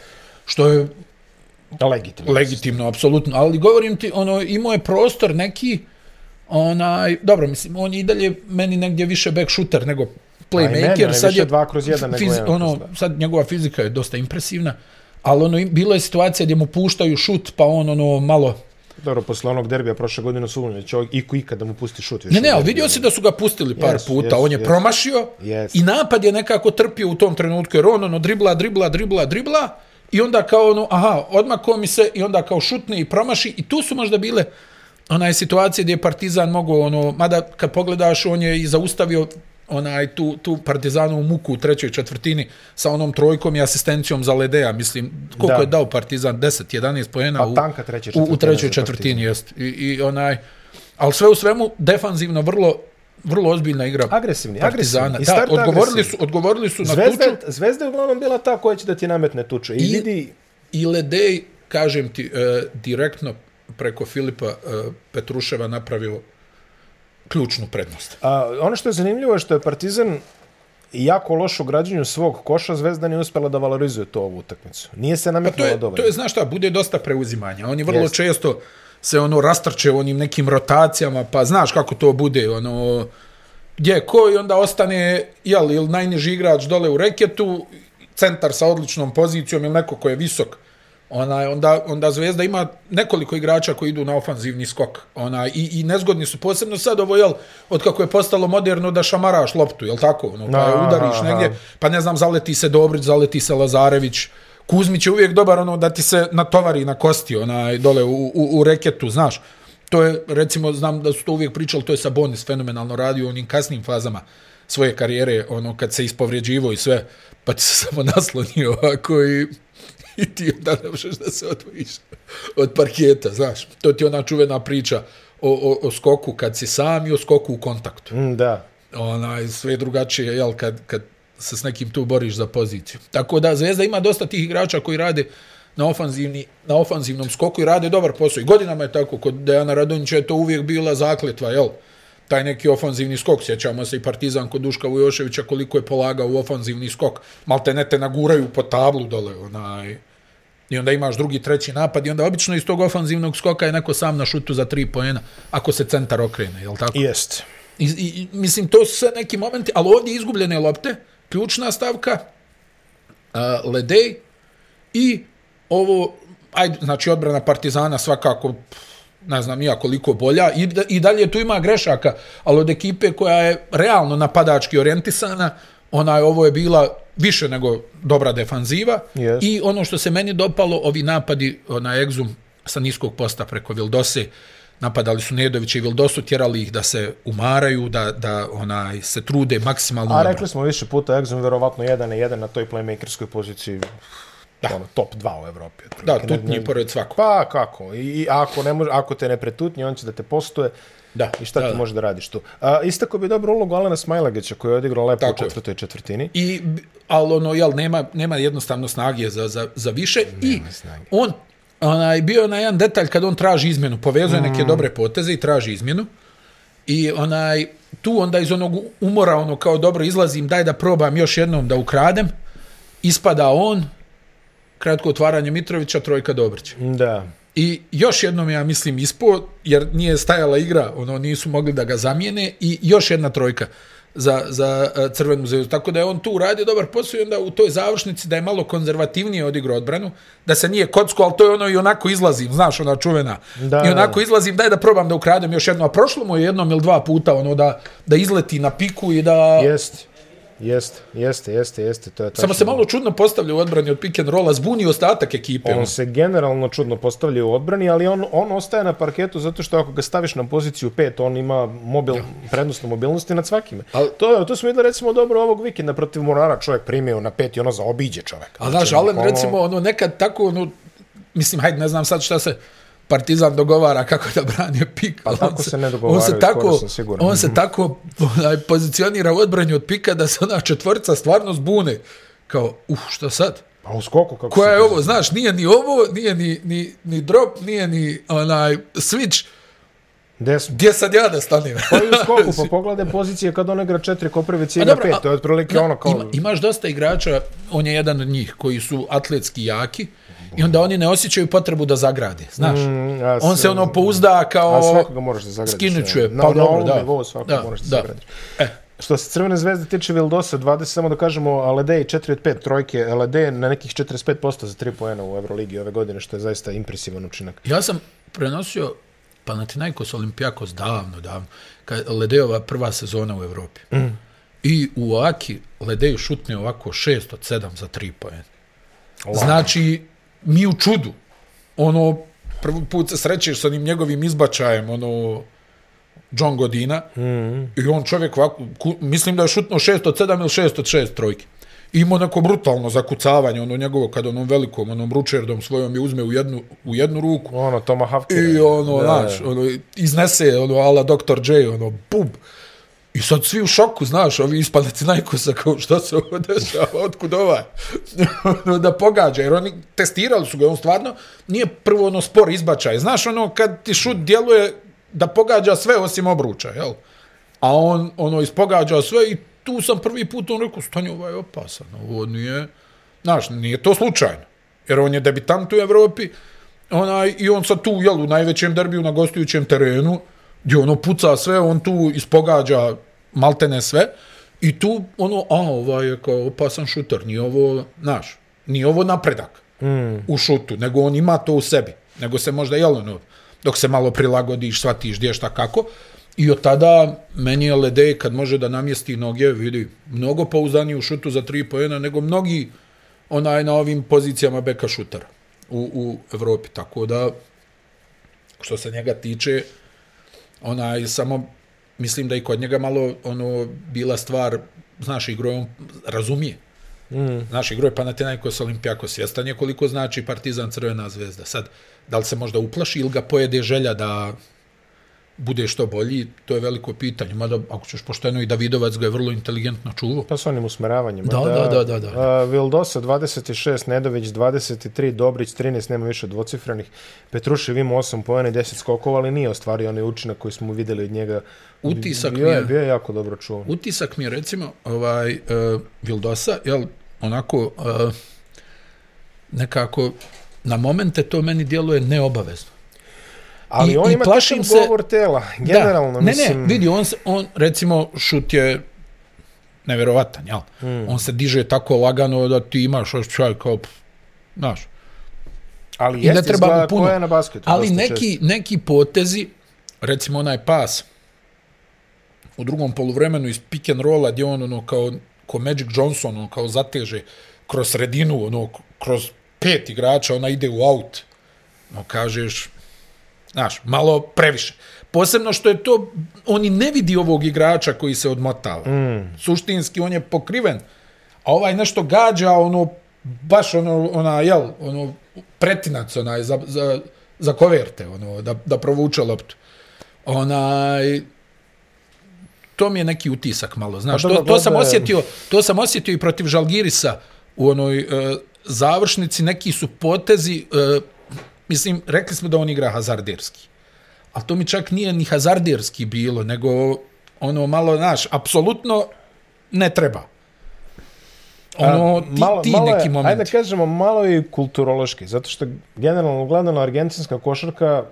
Što je Legitimno. legitimno, apsolutno. Ali govorim ti, ono, imao je prostor neki, onaj, dobro, mislim, on je i dalje meni negdje više back shooter nego meni, playmaker. sad je, dva kroz jedan nego jedan ono, sad njegova fizika je dosta impresivna, ali ono, bilo je situacija gdje mu puštaju šut, pa on ono malo... Dobro, posle onog derbija prošle godine su umljeni, će iko ikada mu pusti šut. više Ne, ne, ali vidio si da su ga pustili par Jesu, puta, jesu, on je jesu. promašio Jesu. i napad je nekako trpio u tom trenutku, jer on ono dribla, dribla, dribla, dribla i onda kao ono, aha, odmako mi se i onda kao šutne i promaši i tu su možda bile onaj situacije gdje je Partizan mogao, ono, mada kad pogledaš, on je i zaustavio onaj tu, tu Partizanovu muku u trećoj četvrtini sa onom trojkom i asistencijom za Ledeja, mislim, koliko Da. je dao Partizan, 10, 11 pojena Pa u, u, u trećoj četvrtini, jest. I, I onaj, ali sve u svemu, defanzivno vrlo vrlo ozbiljna igra Agresivni, Partizana. agresivni. Da, odgovorili agresivni. su, odgovorili su na Zvezda, tuču. Zvezda je uglavnom bila ta koja će da ti nametne tuču. I, I- vidi, i Ledej, kažem ti, e, direktno preko Filipa e, Petruševa napravio ključnu prednost. A, ono što je zanimljivo je što je Partizan jako loš u građenju svog koša, Zvezda nije uspela da valorizuje to ovu utakmicu. Nije se Pa to nametnula je, dovoljno. to je, znaš šta, bude dosta preuzimanja. Oni vrlo Jeste. često se ono rastrče u onim nekim rotacijama, pa znaš kako to bude, ono, gdje ko i onda ostane, jel, ili najniži igrač dole u reketu, centar sa odličnom pozicijom ili neko ko je visok, onaj, onda, onda Zvezda ima nekoliko igrača koji idu na ofanzivni skok. Onaj, i, I nezgodni su, posebno sad ovo, jel, od kako je postalo moderno da šamaraš loptu, jel tako? Ono, pa je udariš aha. negdje, pa ne znam, zaleti se Dobrić, zaleti se Lazarević, Kuzmić je uvijek dobar ono da ti se natovari na kosti onaj dole u, u, u reketu, znaš. To je, recimo, znam da su to uvijek pričali, to je Sabonis fenomenalno radio u onim kasnim fazama svoje karijere, ono, kad se ispovrijeđivo i sve, pa ti se samo naslonio ovako i, i ti onda ne možeš da se odvojiš od parketa, znaš. To ti je ona čuvena priča o, o, o skoku kad si sam i o skoku u kontaktu Mm, da. onaj, sve je drugačije, jel, kad, kad se s nekim tu boriš za poziciju. Tako da Zvezda ima dosta tih igrača koji rade na, ofanzivni, na ofanzivnom skoku i rade dobar posao. I godinama je tako, kod Dejana Radonjića je to uvijek bila zakletva, jel? Taj neki ofanzivni skok, sjećamo se i Partizan kod Duška Vujoševića koliko je polagao u ofanzivni skok. Malte ne te naguraju po tablu dole, onaj, I onda imaš drugi, treći napad i onda obično iz tog ofanzivnog skoka je neko sam na šutu za tri poena, ako se centar okrene, jel tako? Jest. I, i, mislim, to su sve neki momenti, ali ovdje izgubljene lopte, ključna stavka, uh, Ledej i ovo, ajde, znači odbrana Partizana svakako, ne znam nija koliko bolja, i, i dalje tu ima grešaka, ali od ekipe koja je realno napadački orijentisana, onaj, ovo je bila više nego dobra defanziva Yes. i ono što se meni dopalo, ovi napadi na egzum sa niskog posta preko Vildose, napadali su Nedovića i Vildosu, tjerali ih da se umaraju, da, da onaj se trude maksimalno. A odbranu. rekli smo više puta, Exum verovatno jedan na jedan na toj playmakerskoj poziciji da. ono, top 2 u Evropi. Da, otprilike. Ne- tutnji ne- pored svakog. Pa kako? I, i ako, ne može, ako te ne pretutnji, on će da te postuje. Da, I šta da, ti da. može da radiš tu? A, istako bi dobru ulogu Alena Smajlagića koji je odigrao lepo Tako u četvrtoj četvrtini. I, ali ono, jel, nema, nema jednostavno snage za, za, za više. I snage. on, onaj, bio na jedan detalj kad on traži izmjenu, povezuje neke dobre poteze i traži izmjenu. I onaj, tu onda iz onog umora, ono, kao dobro izlazim, daj da probam još jednom da ukradem. Ispada on, kratko otvaranje Mitrovića, trojka Dobrića. Da. I još jednom ja mislim ispo, jer nije stajala igra, ono nisu mogli da ga zamijene i još jedna trojka za, za uh, Crvenu zvezdu. Tako da je on tu uradio dobar posao i onda u toj završnici da je malo konzervativnije odigrao odbranu, da se nije kocko, ali to je ono i onako izlazim, znaš, ona čuvena. Da, I onako da. izlazim, daj da probam da ukradem još jedno, a prošlo mu je jednom ili dva puta ono da, da izleti na piku i da... Jeste. Jeste, jeste, jeste, jeste. To je tačno. Samo se malo čudno postavlja u odbrani od pick and rolla, zbuni ostatak ekipe. On ono. se generalno čudno postavlja u odbrani, ali on, on ostaje na parketu zato što ako ga staviš na poziciju 5, on ima mobil, prednost na mobilnosti nad svakime. Al- to, to smo videli recimo dobro ovog vikenda protiv Morara, čovjek primio na 5 i ono zaobiđe čovjeka. A znaš, Znači, Alen, ono- recimo, ono, nekad tako, ono, mislim, hajde, ne znam sad šta se Partizan dogovara kako da brani pik. ali tako on se ne on dogovaraju, se tako, sam on se tako onaj, pozicionira u odbranju od pika da se ona četvrca stvarno zbune. Kao, uh, šta sad? Pa u skoku kako Koja se je ovo, znaš, nije ni ovo, nije ni, ni, ni drop, nije ni onaj switch. Smo? Gdje sad ja da stanem? Pa i u skoku, pa pogledaj pozicije kad on igra četiri Koprivici A igra pet, to je otprilike ono kao... Ima, imaš dosta igrača, on je jedan od njih, koji su atletski jaki i onda oni ne osjećaju potrebu da zagrade, znaš. Mm, a on se ono pouzda kao... A svakoga moraš da zagradiš. Skinut ću ja. je, Na, pa na dobro, ovom da. nivou svakako Da, moraš da, da. zagradiš. E. Što se Crvene zvezde tiče Vildosa, 20, samo da kažemo, Aledej 4 od 5 trojke, Aledej na nekih 45% za 3 poena u Euroligi ove godine, što je zaista impresivan učinak. Ja sam prenosio Panathinaikos Olimpijakos davno, davno, kad Ledejova prva sezona u Evropi. Mm. I u Aki Ledeju šutne ovako 6 od 7 za 3 poena. Znači, mi u čudu. Ono, prvi put se srećeš sa onim njegovim izbačajem, ono, John Godina. Mm. I on čovjek ovako, ku, mislim da je šutno 6 od 7 ili 6 od 6 trojke. I Imao neko brutalno zakucavanje, ono njegovo, kad onom velikom, onom ručerdom svojom je uzme u jednu, u jednu ruku. Ono, Toma Havkira. I ono, znaš, ono, iznese, ono, ala Dr. J, ono, bub. I sad svi u šoku, znaš, ovi iz najkosa, kao što se ovo dešava, otkud ovaj, da pogađa, jer oni testirali su ga, on stvarno nije prvo ono spor izbačaj, znaš, ono, kad ti šut djeluje da pogađa sve osim obruča, jel? A on, ono, ispogađa sve i tu sam prvi put on rekao, stanje, ovaj je opasan, ovo nije, znaš, nije to slučajno, jer on je debitant u Evropi, onaj, i on sad tu, jel, u najvećem derbiju na gostujućem terenu, gdje ono puca sve, on tu ispogađa maltene sve, i tu, ono, a, ovaj je kao opasan šuter, nije ovo, znaš, nije ovo napredak mm. u šutu, nego on ima to u sebi, nego se možda, jel, ono, dok se malo prilagodiš, shvatiš gdje šta kako, I od tada meni je Ledej kad može da namjesti noge, vidi, mnogo pouzdaniji u šutu za tri pojena nego mnogi onaj na ovim pozicijama beka šutara u, u Evropi. Tako da, što se njega tiče, onaj samo mislim da i kod njega malo ono bila stvar, znaš, igro on razumije. Mm. Znaš, igro je Panathinaikos Olimpijakos, svjestan je koliko znači Partizan Crvena zvezda. Sad, da li se možda uplaši ili ga pojede želja da bude što bolji, to je veliko pitanje. Mada, ako ćeš pošteno, i Davidovac ga je vrlo inteligentno čuvao. Pa s onim usmeravanjem. Da, da, da. da, da. Uh, Vildosa 26, Nedović 23, Dobrić 13, nema više dvocifrenih. Petrušev ima 8 pojene i 10 skokova, ali nije ostvario onaj učinak koji smo videli od njega. Utisak bio mi je, bio je jako dobro čuvan. Utisak mi je, recimo, ovaj, uh, Vildosa, jel, onako, uh, nekako, na momente to meni djeluje neobavezno. Ali I, on i ima plašim se- govor tela, generalno, da. ne, mislim. Ne, vidi, on, se- on, recimo, šut je neverovatan, jel? Mm. On se diže tako lagano da ti imaš osjećaj kao, znaš, ali i ne jeste treba izgleda puno. je na basketu. Ali neki, neki potezi, recimo onaj pas u drugom poluvremenu iz pick and rolla gdje on ono kao ko Magic Johnson ono kao zateže kroz sredinu ono kroz pet igrača ona ide u out no kažeš znaš malo previše. Posebno što je to oni ne vidi ovog igrača koji se odmotava. Mm. suštinski on je pokriven a ovaj nešto gađa ono baš ono ona jel ono pretinac onaj za, za, za koverte ono da, da provuče loptu. Onaj to mi je neki utisak malo, znaš, Pa to, to sam osjetio, to sam osjetio i protiv Žalgirisa u onoj e, završnici, neki su potezi, e, mislim, rekli smo da on igra hazarderski, a to mi čak nije ni hazarderski bilo, nego ono malo, znaš, apsolutno ne treba. Ono, A, ti, malo, ti malo neki je, momenti. Ajde da kažemo, malo i kulturološki, zato što generalno gledano argentinska košarka,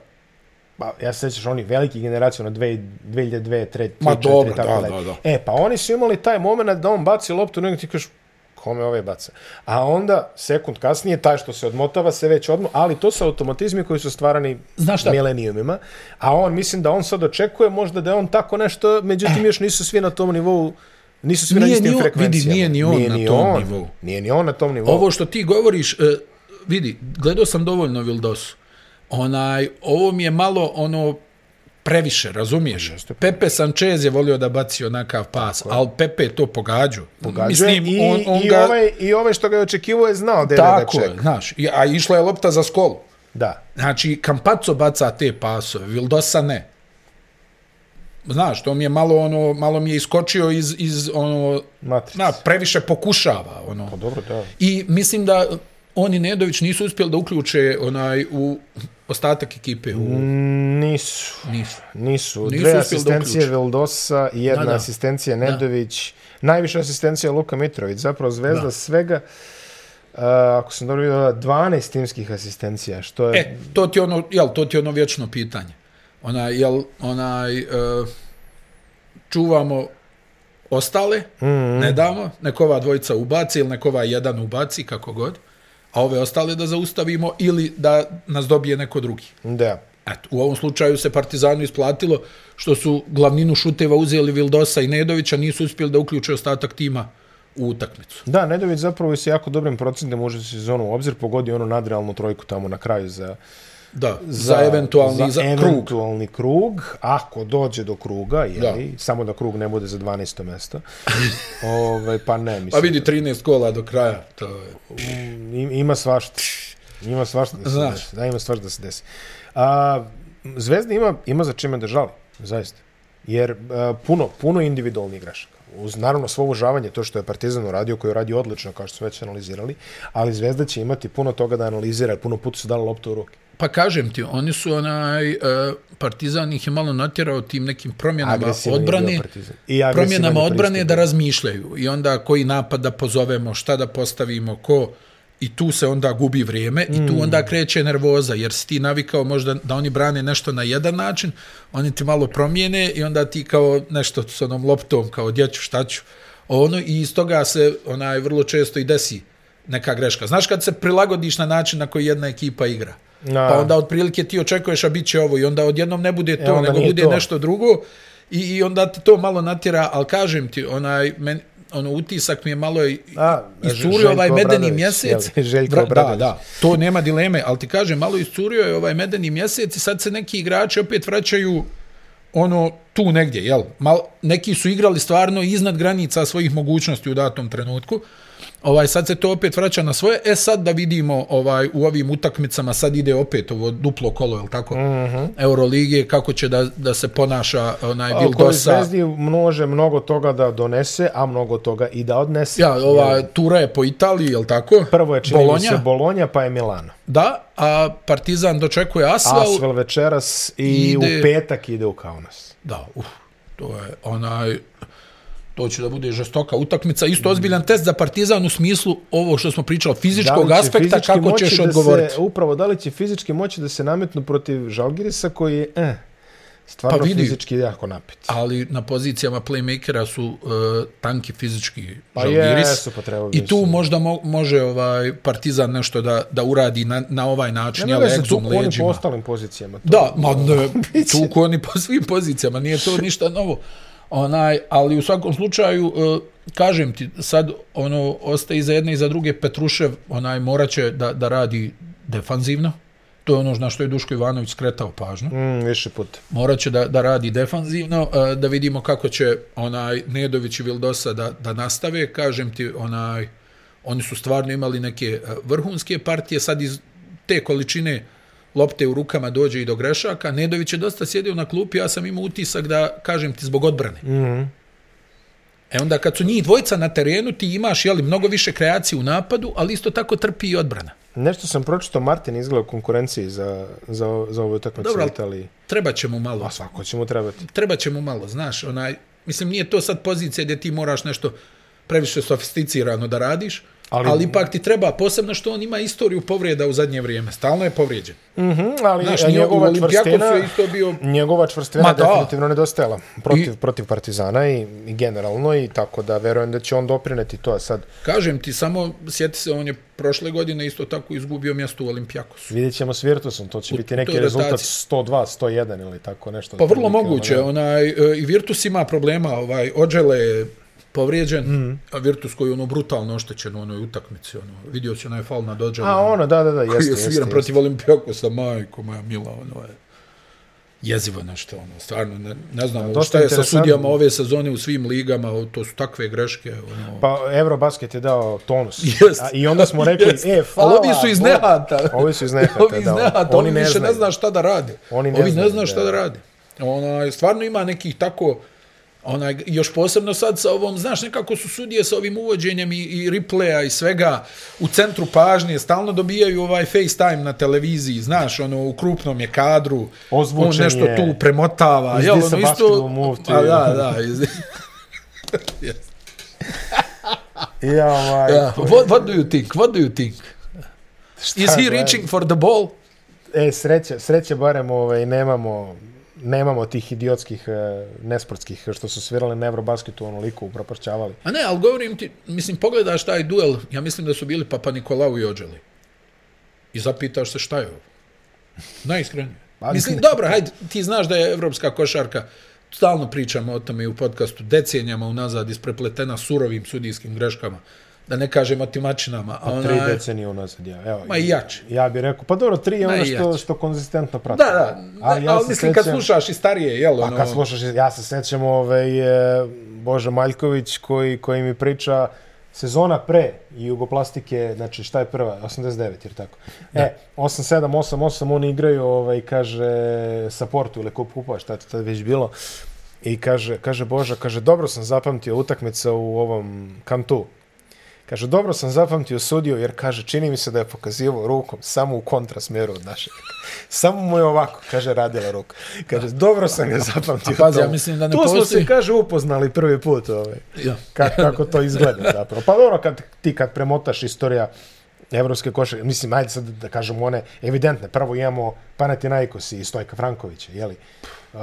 pa ja se sjećaš onih velikih generacija, ono 2002, 2003, Ma 2004, dobro, tako da, da, da. E, pa oni su imali taj moment da on baci loptu, nego ti kažeš, kome ove baca? A onda, sekund kasnije, taj što se odmotava se već odmo, ali to su automatizmi koji su stvarani Znaš šta? milenijumima, a on, mislim da on sad očekuje možda da je on tako nešto, međutim još nisu svi na tom nivou Nisu svi na Nije istim ni vidi, nije ni on na tom on, nivou. Nije ni on na tom nivou. Ovo što ti govoriš, e, vidi, gledao sam dovoljno Vildosu. Onaj, ovo mi je malo ono previše, razumiješ? Pepe Sanchez je volio da baci onakav pas, ali Pepe to pogađao. Pogađuje Mislim, i, on, on i, ga... ovaj, i ovaj što ga je očekivao je znao da je tako je, znaš, a išla je lopta za skolu. Da. Znači, Campazzo baca te pasove, Vildosa ne. Znaš, to mi je malo ono, malo mi je iskočio iz, iz ono, Matrice. na, previše pokušava, ono. Pa dobro, da. I mislim da oni Nedović nisu uspjeli da uključe onaj u ostatak ekipe. U, Nisu. nisu. Nisu. Nisu Dve da asistencije. Vildosa i jedna Da, da. asistencija Nedović. Najviša asistencija Luka Mitrović. Zapravo zvezda Da. svega, uh, ako sam dobro vidio, 12 timskih asistencija, što je... E, to ti je ono, jel, to ti ono vječno pitanje. Onaj, jel, onaj, uh, čuvamo ostale, mm -hmm. ne damo, neko ova dvojica ubaci ili neko ovaj jedan ubaci, kako god, a ove ostale da zaustavimo ili da nas dobije neko drugi. Da. Eto, u ovom slučaju se Partizanu isplatilo što su glavninu šuteva uzeli Vildosa i Nedovića, nisu uspjeli da uključe ostatak tima u utakmicu. Da, Nedović zapravo je sa jako dobrim procentom može sezonu u obzir, pogodio onu nadrealnu trojku tamo na kraju za, Da, za, za eventualni za, za krug. eventualni krug, ako dođe do kruga, jeli, Da. samo da krug ne bude za 12. mesto. Ove, pa ne, mislim. Pa vidi 13 gola do kraja, to je... Im- Ima svašta. Ima svašta da se Znaš. desi. Da, ima svašta da se desi. A, Zvezda ima, ima za čime da žali, zaista. Jer uh, puno, puno individualnih grešaka. Uz naravno svo uvažavanje to što je Partizan uradio, koji je radio odlično, kao što smo već analizirali, ali Zvezda će imati puno toga da analizira, jer puno puta su dali loptu u ruke. Pa kažem ti, oni su onaj, uh, Partizan ih je malo natjerao tim nekim promjenama Agresivni odbrane. I promjenama je odbrane pristup. da razmišljaju. I onda koji napad da pozovemo, šta da postavimo, ko... I tu se onda gubi vrijeme mm. i tu onda kreće nervoza, jer si ti navikao možda da oni brane nešto na jedan način, oni ti malo promijene i onda ti kao nešto s onom loptom, kao djeću, šta ću, ono, i iz toga se onaj vrlo često i desi neka greška. Znaš kad se prilagodiš na način na koji jedna ekipa igra, Na. pa onda otprilike ti očekuješ a bit će ovo i onda odjednom ne bude to, E, nego bude to. nešto drugo i, i onda ti to malo natjera, ali kažem ti, onaj, men, ono utisak mi je malo A, iscurio ovaj medeni Obradović, mjesec. jel, Željko Vra- da, da, to nema dileme, ali ti kažem, malo iscurio je ovaj medeni mjesec i sad se neki igrači opet vraćaju ono tu negdje, jel? Mal, neki su igrali stvarno iznad granica svojih mogućnosti u datom trenutku. Ovaj sad se to opet vraća na svoje. E sad da vidimo ovaj u ovim utakmicama sad ide opet ovo duplo kolo, je tako? Mm Mhm. -hmm. Euroligije kako će da, da se ponaša onaj Vildosa. Zvezdi može mnogo toga da donese, a mnogo toga i da odnese. Ja, ova tura je po Italiji, je tako? Prvo je čini Bolonja. se Bolonja, pa je Milano. Da, a Partizan dočekuje Asvel. Asvel večeras i ide- u petak ide u Kaunas. Da, uf, to je onaj to će da bude žestoka utakmica. Isto ozbiljan test za Partizan u smislu ovo što smo pričali, fizičkog aspekta, fizički kako ćeš da odgovoriti. Se, upravo, da li će fizički moći da se nametnu protiv Žalgirisa koji je eh, stvarno Pa vidi. fizički jako napet. Ali na pozicijama playmakera su uh, tanki fizički Pa Žalgiris. jesu, pa trebalo bi I tu se- možda mo može ovaj Partizan nešto da, da uradi na, na ovaj način, Ne se egzom tuku oni po leđima. ostalim pozicijama. To, Da, ma ne, tuku oni po svim pozicijama, nije to ništa novo. Onaj, ali u svakom slučaju, uh, kažem ti, sad ono ostaje i za jedne i za druge Petrušev, onaj moraće da, da radi defanzivno. To je ono na što je Duško Ivanović skretao pažnju. Mm, više puta. Moraće da, da radi defanzivno, uh, da vidimo kako će onaj Nedović i Vildosa da, da nastave. Kažem ti, onaj, oni su stvarno imali neke uh, vrhunske partije, sad iz te količine lopte u rukama dođe i do grešaka. Nedović je dosta sjedio na klupi, ja sam imao utisak da, kažem ti, zbog odbrane. Mm -hmm. E onda kad su njih dvojica na terenu, ti imaš jeli, mnogo više kreacije u napadu, ali isto tako trpi i odbrana. Nešto sam pročitao, Martin izgleda u konkurenciji za, za, za ovu utakmicu u ali- Italiji. Treba će mu malo. A svako će mu trebati. treba će mu malo, znaš, onaj, mislim, nije to sad pozicija gdje ti moraš nešto previše sofisticirano da radiš, ali, Ali- ipak ti treba, posebno što on ima istoriju povreda u zadnje vrijeme, stalno je povrijeđen. Mm -hmm, ali Znaš, njegova čvrstina, je isto bio... njegova čvrstina Ma da. definitivno nedostajala protiv, I- protiv Partizana i, i generalno i tako da verujem da će on doprineti to sad. Kažem ti, samo sjeti se, on je prošle godine isto tako izgubio mjesto u Olimpijakosu. Vidjet ćemo s Virtusom, to će U biti neki rezultat rotaciji. 102, 101 ili tako nešto. Pa vrlo moguće, ono, onaj, e, i Virtus ima problema, ovaj, Ođele je povrijeđen, mm. a Virtus koji je ono brutalno oštećen u onoj utakmici, ono, vidio se onaj fal nad Ođele. A ono, da, da, da, koji jeste, je jeste, sviran jeste. protiv Olimpijakosa, majko moja mila, ono je jezivo nešto, ono, stvarno, ne, ne znam, Dosta šta je sa sudijama ove sezone u svim ligama, o, to su takve greške, ono, Pa Eurobasket je dao tonus. Jest. A, I onda smo rekli, Jest. e, fala. Ali ovi su iz nehata. Ovi su iz nehata, ovi iz da. nehata, Oni oni ne više znaju. ne zna šta da rade. Oni ne ovi ne zna šta da. da rade. Ona, stvarno ima nekih tako, onaj, još posebno sad sa ovom, znaš, nekako su sudije sa ovim uvođenjem i, i replaya i svega u centru pažnje, stalno dobijaju ovaj FaceTime na televiziji, znaš, ono, u krupnom je kadru, Ozvučen on nešto je. tu premotava, Is jel, ono basketball move to a, you? da, da, iz, yes. Ja, ovaj, yeah. what, what do you think, what do you think? Is he reaching for the ball? E, sreće, sreće barem ovaj, nemamo, nemamo tih idiotskih, e, nesportskih, što su svirali na Eurobasketu onoliko upropašćavali. A ne, ali govorim ti, mislim, pogledaš taj duel, ja mislim da su bili Papa Nikolau i Ođeli. I zapitaš se šta je ovo. Najiskrenije. Mislim, dobro, hajde, ti znaš da je evropska košarka, stalno pričamo o tome i u podcastu, decenijama unazad isprepletena surovim sudijskim greškama, da ne kažem otimačinama. A Pa tri ona, decenije unazad, ja. Evo, Ma i jače. Ja bih rekao, pa dobro, tri je ono što, što konzistentno prati. da, da, ali, ja ali se mislim kad sećam- slušaš i starije, jel, Pa ono, kad slušaš, ja se sećam ovaj, e, Bože Maljković koji, koji mi priča sezona pre Jugoplastike, znači šta je prva? 89, jer tako. Da. E, 8-7, 8-8, oni igraju, ovaj, kaže, sa Portu ili Kup Kupa, šta je to tad već bilo. I kaže, kaže Boža, kaže, dobro sam zapamtio utakmica u ovom kantu. Kaže, dobro sam zapamtio sudio, jer kaže, čini mi se da je pokazivao rukom samo u kontrasmjeru od našeg. Samo mu je ovako, kaže, radila ruka. Kaže, dobro sam ga zapamtio. A pazi, ja mislim da ne tu smo postoji- se, kaže, upoznali prvi put. Ovaj. Ja. Ka, kako to izgleda zapravo. Pa dobro, kad, ti kad premotaš istorija evropske košarke, mislim, ajde sad da kažemo one evidentne. Prvo imamo Panathinaikos i Stojka Frankovića, jeli? Uh,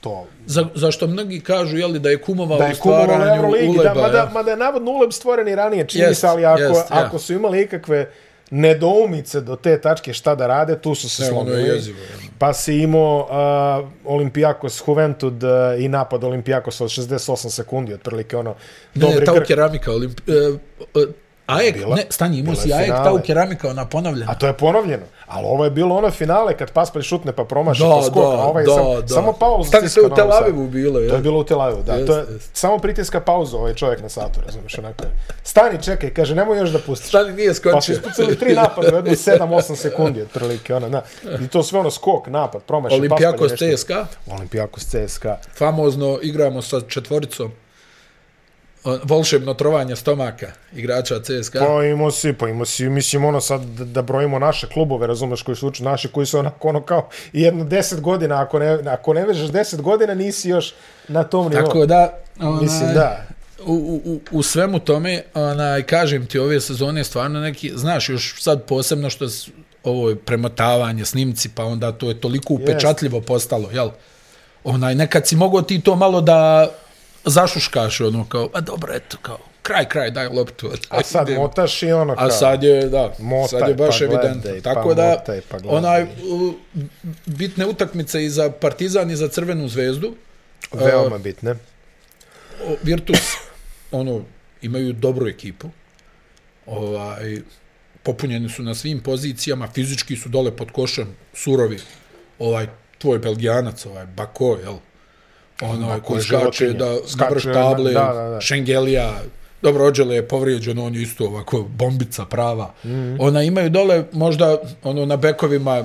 to Za, zašto mnogi kažu jeli, da je kumovao da u je kumovalo stvaranju Euroligi, uleba. da, mada, ja. mada je navodno uleb stvoren i ranije, čini Jest, se, ali ako, ja. ako su imali ikakve nedoumice do te tačke šta da rade, tu su se Ne, ono je slomili. jezivo, ono. Pa si imao uh, Olimpijakos Juventud uh, i napad Olimpijakosa od 68 sekundi, otprilike ono, Ne, ne, ta u keramika, Olimp... E, e, Aek, Bila- ne, stani, imao si je finale. ta u keramika, ona ponovljena. A to je ponovljeno. Ali ovo je bilo ono finale kad Paspalj šutne pa promaši pa skok, a ovaj da, sam, da. samo pauzu Stani, to je u Tel. Avivu bilo, To je je. bilo u Tel Avivu, da. Jest, to je, jest. samo pritiska pauzu ovaj čovjek na satu, razumiješ, onako. je. Stani, čekaj, kaže, nemoj još da pustiš. Stani, nije Pa su skočio. ispucali tri napada u jednu 7-8 sekundi, otprilike, ono, da. I to sve ono skok, napad, promaši, Olimpijakos Paspalj je nešto- CSKA, Olimpijakos CSKA. famozno igramo sa četvoricom volšebno trovanje stomaka igrača CSKA. Pa imao si, pa imao si, mislim, ono sad da, da brojimo naše klubove, razumeš, koji su uči, naši koji su onako, ono kao jedno 10 godina, ako ne, ako ne vežeš 10 godina, nisi još na tom nivou. Tako da, onaj, Mislim, da. u, u, u- svemu tome, onaj, kažem ti, ove sezone stvarno neki, znaš, još sad posebno što ovo je premotavanje, snimci, pa onda to je toliko upečatljivo postalo, jel? Onaj, nekad si mogao ti to malo da zašuškaš, ono, kao, a dobro, eto, kao, kraj, kraj, daj loptu. A sad idemo. motaš i ono kao... A sad je, da, Motaj, sad je baš pa gledaj, evidentno. pa Tako da, motaj, pa gledaj. onaj, bitne utakmice i za Partizan i za Crvenu zvezdu, Veoma bitne. o, Virtus, ono, imaju dobru ekipu, ovaj, popunjeni su na svim pozicijama, fizički su dole pod košem, surovi, ovaj, tvoj belgijanac, ovaj, Bako, jel? Ono, koji skače da, Skače, table, da, da, da. Šengelija, dobro, Ođele je povrijeđen, on je isto ovako bombica prava. Mm. -hmm. Ona imaju dole, možda, ono, na bekovima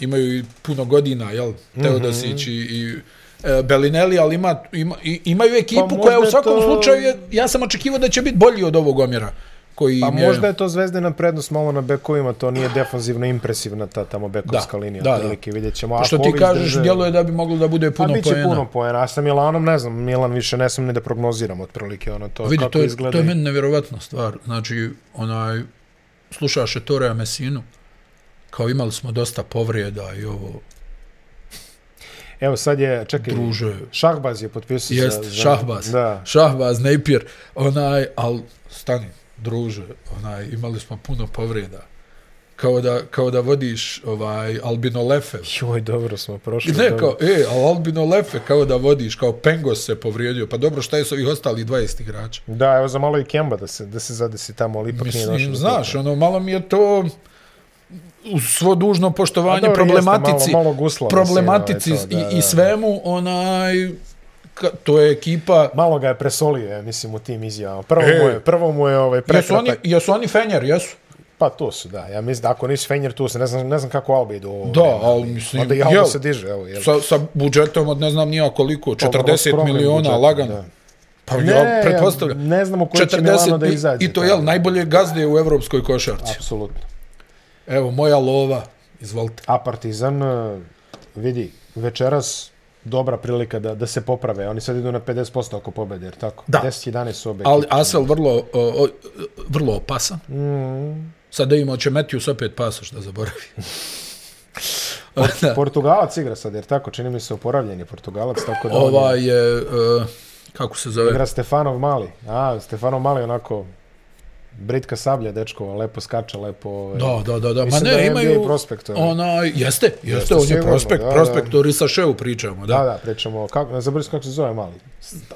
imaju i puno godina, jel? Mhm. Teodosić i, i e, Bellinelli, ali ima, ima, imaju ekipu Pa koja u svakom to- slučaju, je, ja sam očekivao da će biti bolji od ovog omjera. Koji Pa je, možda je to zvezdina prednost malo na bekovima, to nije defanzivno impresivna ta tamo bekovska Da, linija. da, da. vidjet ćemo. što Ako ti kažeš, izdrže- djeluje da bi moglo da bude Pa puno bit će poena. puno poena. A sa Milanom ne znam, Milan više ne sam ni da prognoziram otprilike ono to Vidi, kako to je, izgleda. to je meni nevjerovatna stvar. Znači, onaj, slušaš Ettore Messinu, kao imali smo dosta povrijeda i ovo, Evo sad je, čekaj, druže, Šahbaz je potpisao jest, za, za, Šahbaz, Da. Šahbaz, Napier, onaj, al stani, druže, onaj, imali smo puno povrijeda. Kao da, kao da vodiš ovaj Albino Lefe. Joj, dobro smo prošli. Ne, dobro. kao, e, al Albino Lefe, kao da vodiš, kao Pengos se povrijedio. Pa dobro, šta je s ovih ostalih 20 igrača? Da, evo za malo i Kemba da se, da se zadesi tamo, ali ipak nije došlo. Mislim, do znaš, ono, malo mi je to uz svo dužno A poštovanje dobro, problematici, jeste, malo, malo gusla, problematici mislim, ovaj, da, i, da. i svemu, onaj, ka, to je ekipa, Malo ga je presolio, ja mislim, u tim izjavama. Prvo, E. mu je, prvo mu je ovaj, jesu oni, jesu oni Fenjer, jesu? Pa tu su, da. Ja mislim da ako nisi Fenjer, tu se. Ne znam, ne znam kako Albi idu. ovo Da, vreme, ali mislim, Onda i Alba jel, se diže, evo. Jel. Sa, sa budžetom od ne znam nija koliko, Pa, 40 skromnim miliona, budžetom, lagano. da. Pa Ne, ja pretpostavljam. ne znamo koji će Milano da izađe. I to je najbolje gazde u evropskoj košarci. Apsolutno. Evo, moja lova, izvolite. A Partizan, eh, vidi, večeras dobra prilika da, da se poprave. Oni sad idu na 50% ako pobede, jer tako? Da. 10-11 su obe Ali. Asvel vrlo, o, o, vrlo opasan. Mm. Sad da imamo će Matthews opet pasoš da zaboravi. Portugalac igra sad, jer tako? Čini mi se oporavljen je Portugalac, tako da... je- Ovaj je, uh, kako se zove? Igra Stefanov Mali. A, Stefanov Mali onako britka sablja, dečko, lepo skače, lepo... ovaj, Da, da, da, da. Ma Mislim ne, da je imaju... NBA prospekt, ovaj. Ona, jeste, jeste, Jeste, on je prospekt, da, da. prospekt, o Risašeu pričamo, da. Da, da, pričamo, kako, ne zaboravim kako se zove Mali.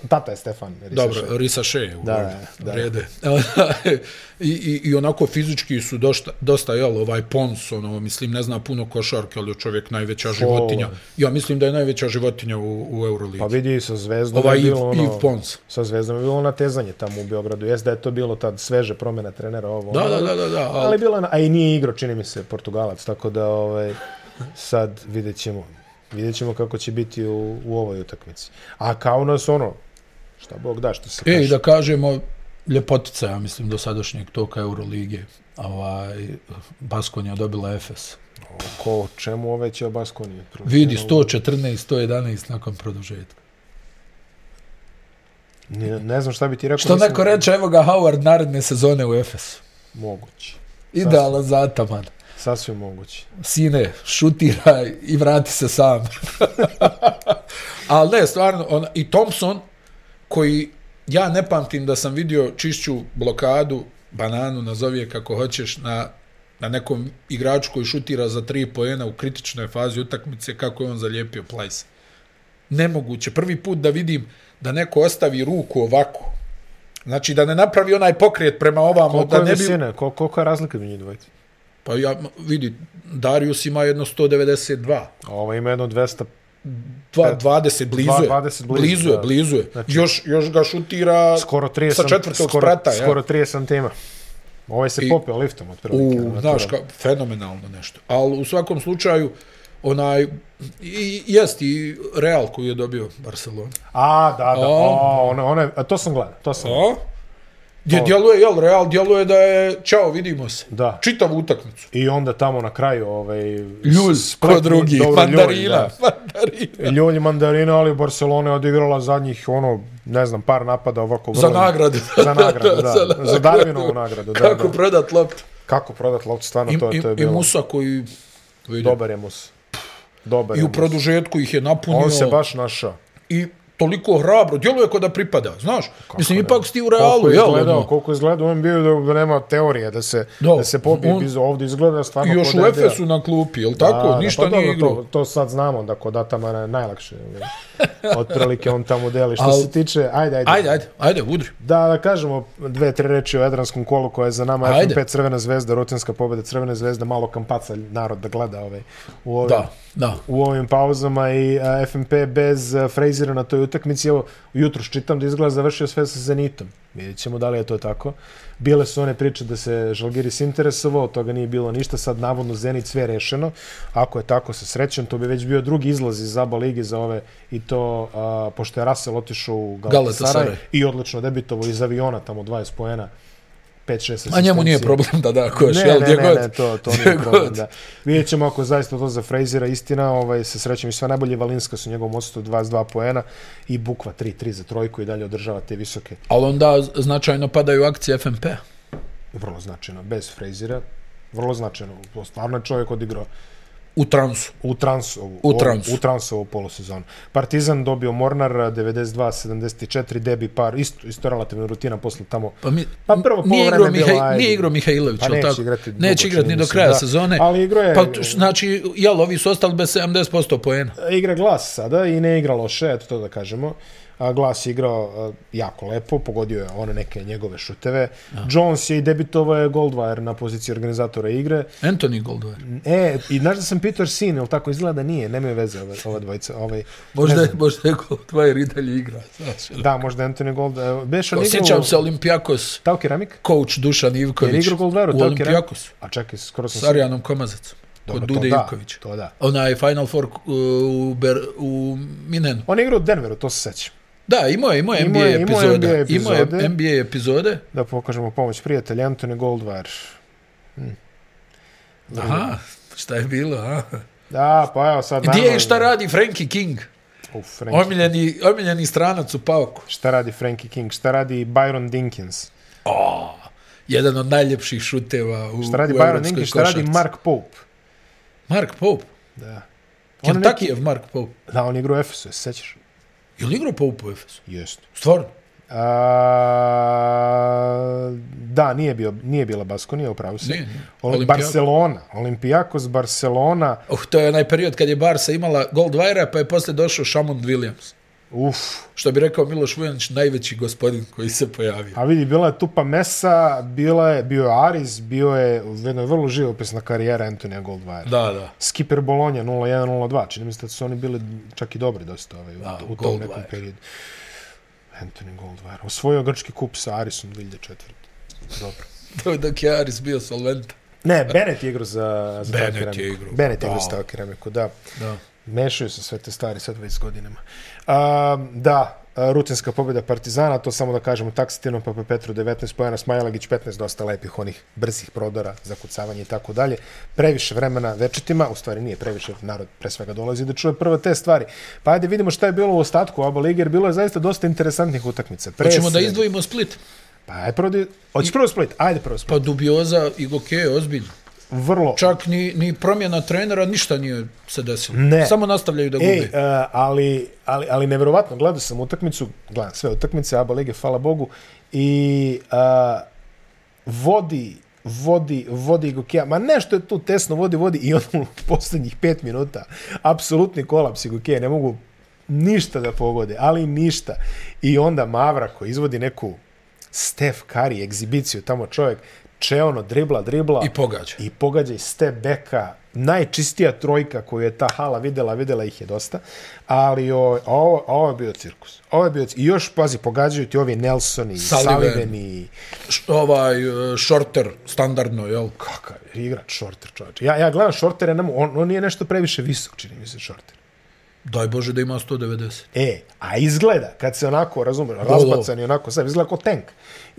Tata je Stefan. Risašev. Dobro, Risaše, u Da, da, da. vrede. I, i, I onako fizički su dosta, dosta jel, ovaj Pons, ono, mislim, ne zna puno košarke, ali je čovjek najveća životinja. Ja mislim da je najveća životinja u, u Euroligi. Pa vidi, sa Zvezdom Ovaj je bilo ono... Yves Pons. Sa Zvezdom je bilo natezanje tamo u Beogradu. Jeste da je to bilo tad sveže promjena trenera ovo. Da, ono, da, da, da, da, Ali ali, bilo a i nije igro, čini mi se, Portugalac, tako da ovaj, sad vidjet ćemo. Vidjet ćemo kako će biti u, u ovoj utakmici. A kao nas ono, šta Bog da, što se E, kaže. da kažemo, ljepotica, ja mislim, do sadašnjeg toka Euroligije. Ovaj, Baskonija dobila Efes. Ko, čemu ove će o Baskoniji? Vidi, 114, 111 nakon produžetka. Ne, ne znam šta bi ti rekao. Što mislim- neko reče, evo ga Howard naredne sezone u Efesu. Moguće. Idealan za Ataman. Sasvim moguće. Sine, šutiraj i vrati se sam. Ali ne, stvarno, on, i Thompson, koji ja ne pamtim da sam vidio čišću blokadu, bananu, nazovi je kako hoćeš, na, na nekom igraču koji šutira za tri poena u kritičnoj fazi utakmice, kako je on zalijepio plajse. Nemoguće. Prvi put da vidim da neko ostavi ruku ovako. Znači da ne napravi onaj pokret prema ovamo, Koliko da ne bi... visine? Koliko je razlika među njih dvojica? Pa ja, vidi, Darius ima jedno 192. A ovo ima jedno 200... Dva, 20, blizu je. 20 blizu, blizu je, blizu je. Znači- još, još ga šutira Skoro 30 sa četvrtog skoro, sprata. ja. Skoro 30 santima. Ovaj se I- popio liftom otprilike. U, znaš, ka, fenomenalno nešto. Ali u svakom slučaju, onaj, i, jest i Real koji je dobio Barcelona. A, da, da. O. O, ono, ono, a to sam gledao. To sam gledao. Gdje O. djeluje, jel, Real djeluje da je, čao, vidimo se. Da. Čitavu utakmicu. I onda tamo na kraju ovaj... Ljulj, spletni- ko drugi, dobro, Ljulj, mandarina, da. mandarina. Ljulj i mandarina, ali Barcelona je odigrala zadnjih, ono, ne znam, par napada ovako. Za nagradu. Za nagradu, da. Za Za Darwinovu nagradu, da, Kako da. prodat loptu. Kako prodat loptu, stvarno, I, to, i, to je I bilo. Musa koji... Vidi, Dobar je Mus. Dobar I je u produžetku ih je napunio. On se baš našao. I toliko hrabro, djeluje kod da pripada, znaš. Mislim, ne? ipak si ti u Koliko realu, je jel? izgledao, Ono, koliko je izgledao, on bio da, da nema teorije, da se, Da. da se pobije On- ovdje izgleda stvarno I još u da je. Efesu na klupi, jel tako? Ništa pa nije igrao. To, to sad znamo da kod Atamana je najlakše. Otprilike on tamo deli. Što Al- se tiče, ajde, ajde. Ajde, ajde, ajde, udri. Da, da kažemo dve, tri reči o Jadranskom kolu koje je za nama Ajde. FNP Crvena zvezda, rutinska pobjeda Crvene zvezde, malo kampaca narod da gleda ovaj, u ovim, Da, da. u ovim pauzama i a, FNP bez a, Frejzira na toj utakmici. Evo, jutro čitam da izgleda završio sve sa Zenitom. Vidjet ćemo da li je to tako. Bile su one priče da se Žalgiris interesovao, od toga nije bilo ništa, sad navodno Zenit sve rešeno. Ako je tako sa srećem, to bi već bio drugi izlaz iz Zaba Ligi za ove i to a, pošto je Russell otišao u Galatasaray Galatasaray. i odlično debitovo iz aviona, tamo 20 poena, 5-6 A njemu nije problem da da koš, ne, jel, ne, gdje ne, god. ne, to, to nije problem, da. Vidjet ćemo ako zaista to za Frejzira istina, ovaj, se srećem i sve najbolje Valinska su njegovom odsutu 22 poena i Bukva 3-3 za trojku i dalje održava te visoke, Ali onda značajno padaju akcije FNP. vrlo značajno, bez Frejzira, vrlo značajno, stvarno je čovjek odigrao U transu. u transovu, U transu. u transovu polusezonu. Partizan dobio Mornar 92-74, Debi par, isto, isto relativna rutina posle tamo Pa, mi, Pa prvo nije igrao, Mihaj, ajde. nije igrao Mihajlović, Pa neće tako? igrati neće igrati ni do kraja da. sezone. Ali igrao je- Pa, znači, jel, ovi su ostali bez 70% poena. igra glas sada i ne igra loše, eto to da kažemo. A, glas je igrao a, jako lepo, pogodio je one neke njegove šuteve. Jones je i debitovao je Goldwire na poziciji organizatora igre. Anthony Goldwire. E, i znaš da sam pitao sin, ili tako izgleda da nije, nemaju veze ova, ova dvojica. Ovaj, Možda, je, možda je Goldwire i dalje igra. Znaš, Da, možda Anthony Gold. e, Beš on igrao... Osjećam se Olimpijakos, Tao keramik? coach Dušan Je Ivković. li igrao Goldwire u Tao keramik? Olimpijakosu. A čekaj, skoro sam... S Arijanom Komazacom. Dobro, Kod to Dude da, Ivković. To da. Onaj Final Four uh, u, Ber, u Minenu. On je igrao u Denveru, to se sećam. Da, imao je, imao je NBA epizode. NBA Imao je. NBA epizode. Da pokažemo pomoć prijatelja, Anthony Goldwire. Aha, šta je bilo, a? Da, pa evo sad... Gdje je šta radi Frankie King? Uf, Frankie. Omiljeni, omiljeni stranac u Pauku. Šta radi Frankie King? Šta radi Byron Dinkins? O, jedan od najljepših šuteva u, Šta radi u Byron Dinkins? Šta radi. Mark Pope? Mark Pope. Da. On je Kentuckyjev Mark Pope. Da, on je igrao u Efesu, se sećaš? Je li igrao Pope u Efesu? Jeste. Stvarno? A, da, nije, bio, nije bila Baskonija, upravo se. Nije, nije. Barcelona. Olimpijakos, Barcelona. Uh, to je onaj period kad je Barca imala Goldwire, pa je posle došao Shamon Williams. Uf. Što bi rekao Miloš Vujanić, najveći gospodin koji se pojavio. A vidi, bila je Tupa Mesa, bila je, bio je Aris, bio je u jednoj vrlo živopisna karijera Antonija Goldwire. Da, da. Skipper Bologna 0-1-0-2. Čini mi se da su oni bili čak i dobri dosta ovaj, Da, u, u tom Goldwire. nekom periodu. Anthony Goldwire. Osvojio grčki kup sa Arisom 2004. Dobro. To je dok je Aris bio solvent. Ne, Bennett je igrao za, za Bennett je igrao, Bennett je igrao za Tao keramiku, da. Da. Mešaju se sve te stvari sad već s godinama. A, da, rutinska pobjeda Partizana, to samo da kažemo taksativno, Papa Petru 19 pojena, Smajlagić 15, dosta lepih onih brzih prodora, zakucavanja i tako dalje. Previše vremena večitima, u stvari nije previše, narod pre svega dolazi da čuje prvo te stvari. Pa ajde vidimo šta je bilo u ostatku Aba Lige, jer bilo je zaista dosta interesantnih utakmica. Pre Hoćemo da sve- izdvojimo Split. Pa ajde prvo, di- hoćeš prvo Split, ajde prvo Split. Pa dubioza i Goke, ozbiljno. Vrlo, Čak ni, ni promjena trenera, ništa nije se desilo. Ne. Samo nastavljaju da gube. Ej, uh, ali, ali, ali nevjerovatno, gledao sam utakmicu, gledam sve utakmice ABA lige, hvala Bogu, i uh, vodi, vodi, vodi Gokea, ma nešto je tu tesno, vodi, vodi, i on u posljednjih pet minuta, apsolutni kolaps Gokea, ne mogu ništa da pogode, ali ništa. I onda Mavra koji izvodi neku Steph Curry egzibiciju, tamo čovjek čeono dribla, dribla I pogađa. i pogađa iz step beka, najčistija trojka koju je ta hala videla, videla ih je dosta, ali o, ovo, ovo je bio cirkus. Ovo je bio, I još, pazi, pogađaju ti ovi Nelsoni, Sullivan. Sullivani, Š- ovaj uh, shorter, standardno, jel? kakav je igrač Shorter, čovječe. Ja, ja gledam Shortere, ne mogu- on, on nije nešto previše visok, čini mi se Shorter. Daj Bože da ima 190. E, a izgleda, kad se onako, razumeš, razbacan i onako sve, izgleda kao tank.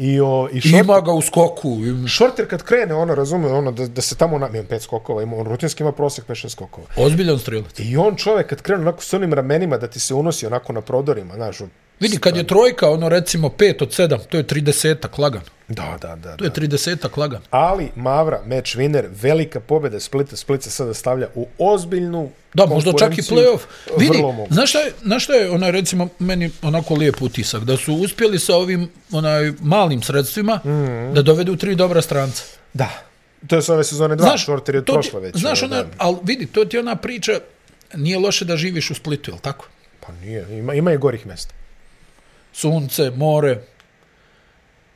I, o, i Shorter, ima ga u skoku. Shorter kad krene, ono, razume, ono, da, da se tamo, na, ima pet skokova, ima, on rutinski ima prosjek 5-6 skokova. Ozbiljan strelac. I on čovjek kad krene onako s onim ramenima da ti se unosi onako na prodorima, znaš, on- Vidi, kad je trojka, ono recimo 5 od 7, to je 30-ak lagano. da, da, da. To je da. 30-ak lagano. Ali Mavra, match winner, velika pobjeda Splita, Split se sada stavlja u ozbiljnu Da, možda čak i play-off. Vidi, znaš šta je, znaš šta je onaj, recimo, meni onako lijep utisak, da su uspjeli sa ovim onaj malim sredstvima mm. -hmm. da dovedu tri dobra stranca. Da. To je s ove sezone 2, znaš, Shorter je prošla već. Znaš, ona, ali vidi, to ti je ona priča, nije loše da živiš u Splitu, jel tako? Pa nije, ima, ima i gorih mjesta. Sunce, more,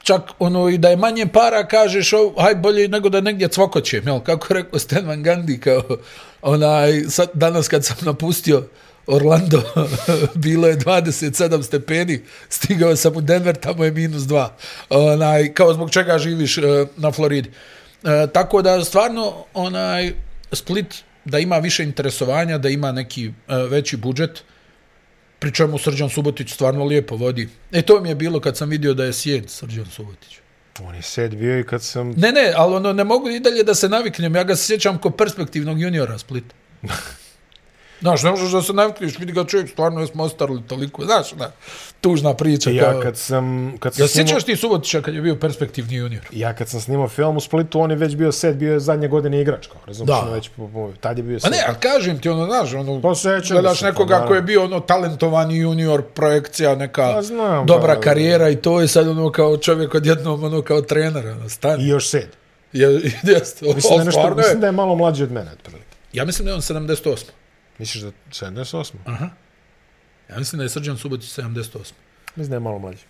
čak ono i da je manje para kažeš o, aj bolje nego da negdje cvokoćem, jel? Kako je rekao Stan Van Gundy, kao onaj, sad, danas kad sam napustio Orlando, bilo je 27 stepeni, stigao sam u Denver, tamo je minus 2. Onaj, kao zbog čega živiš uh, na Floridi. Uh, tako da stvarno onaj Split da ima više interesovanja, da ima neki uh, veći budžet, pri čemu Srđan Subotić stvarno lijepo vodi. E to mi je bilo kad sam vidio da je sjed Srđan Subotić. On je sed bio i kad sam... Ne, ne, ali ono, ne mogu i dalje da se naviknem. Ja ga se sjećam kao perspektivnog juniora Splita. Znaš, ne možeš da se navikneš, vidi ga čovjek, stvarno jesmo ostarili toliko. Znaš, da, tužna priča. Ja kao... kad sam... Kad sam Ja snimao- sjećaš ti Subotića kad je bio perspektivni junior? Ja kad sam snimao film u Splitu, on je već bio set, bio je zadnje godine igrač, kao, razumiješ, Da. ono već, po- po- tad je bio A set. ne, ali kažem ti, ono, znaš, ono, Pa sećam gledaš se, nekoga pa, ko je bio ono talentovani junior, projekcija, neka Pa znam, dobra pa, karijera i to je sad ono kao čovjek odjednom ono kao trener, ono, stani. I još sed. Je, jeste, Mislim da, je nešto, mislim je. da je malo mlađi od mene, otprilike. Ja mislim da je on 78. Misliš da 78? Aha. Ja mislim da je Srđan Subotić 78. Mislim da je malo mlađi.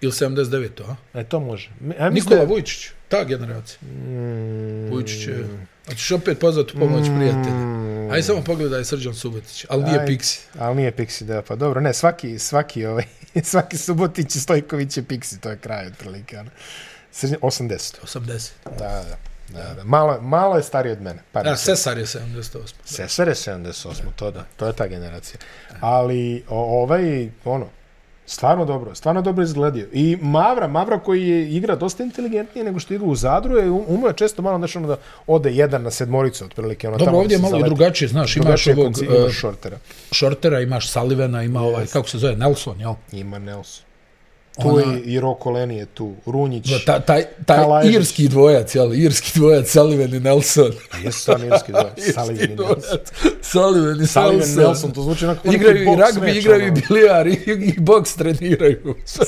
Ili 79. A? E, to može. Ja Nikola da je- Vujčić, ta generacija. Mm, Vujčić je... A ćeš opet pozvati u pomoć prijatelja. Ajde samo pogledaj Srđan Subotić, ali nije Pixi. Ali nije Pixi, da, pa dobro. Ne, svaki, svaki, ovaj, svaki Subotić i Stojković je Pixi, to je kraj, otprilike. Ono. Srednje, 80. 80. Da, da. Da, da. Malo, malo je stariji od mene. Par Da. Sesar je 78. Sesar je 78, to da, to je ta generacija. Ali o, ovaj, ono, stvarno dobro, stvarno dobro izgledio. I Mavra, Mavra koji je igra dosta inteligentnije nego što igra u Zadru, je um- umeo je često malo znači, ono da ode jedan na sedmoricu, otprilike. Ono, Dobro, tamo ovdje je malo zaleti. drugačije, znaš, imaš ovog konci- imaš šortera. Shortera, imaš Sullivana, ima ovaj, kako se zove, Nelson, jel? Ima Nelson. Tu Ona- je i Roko Leni je tu, Runjić. Da, ta, taj, taj Kalajžić. irski dvojac, jel? Irski dvojac, Sullivan i Nelson. A jesu stvarno irski dvojac. Sullivan i Nelson. Sullivan i Sullivan Nelson. Nelson, to zvuči onako neki Igraju i rugby, igraju i ono. bilijar, i, i boks treniraju. Sve,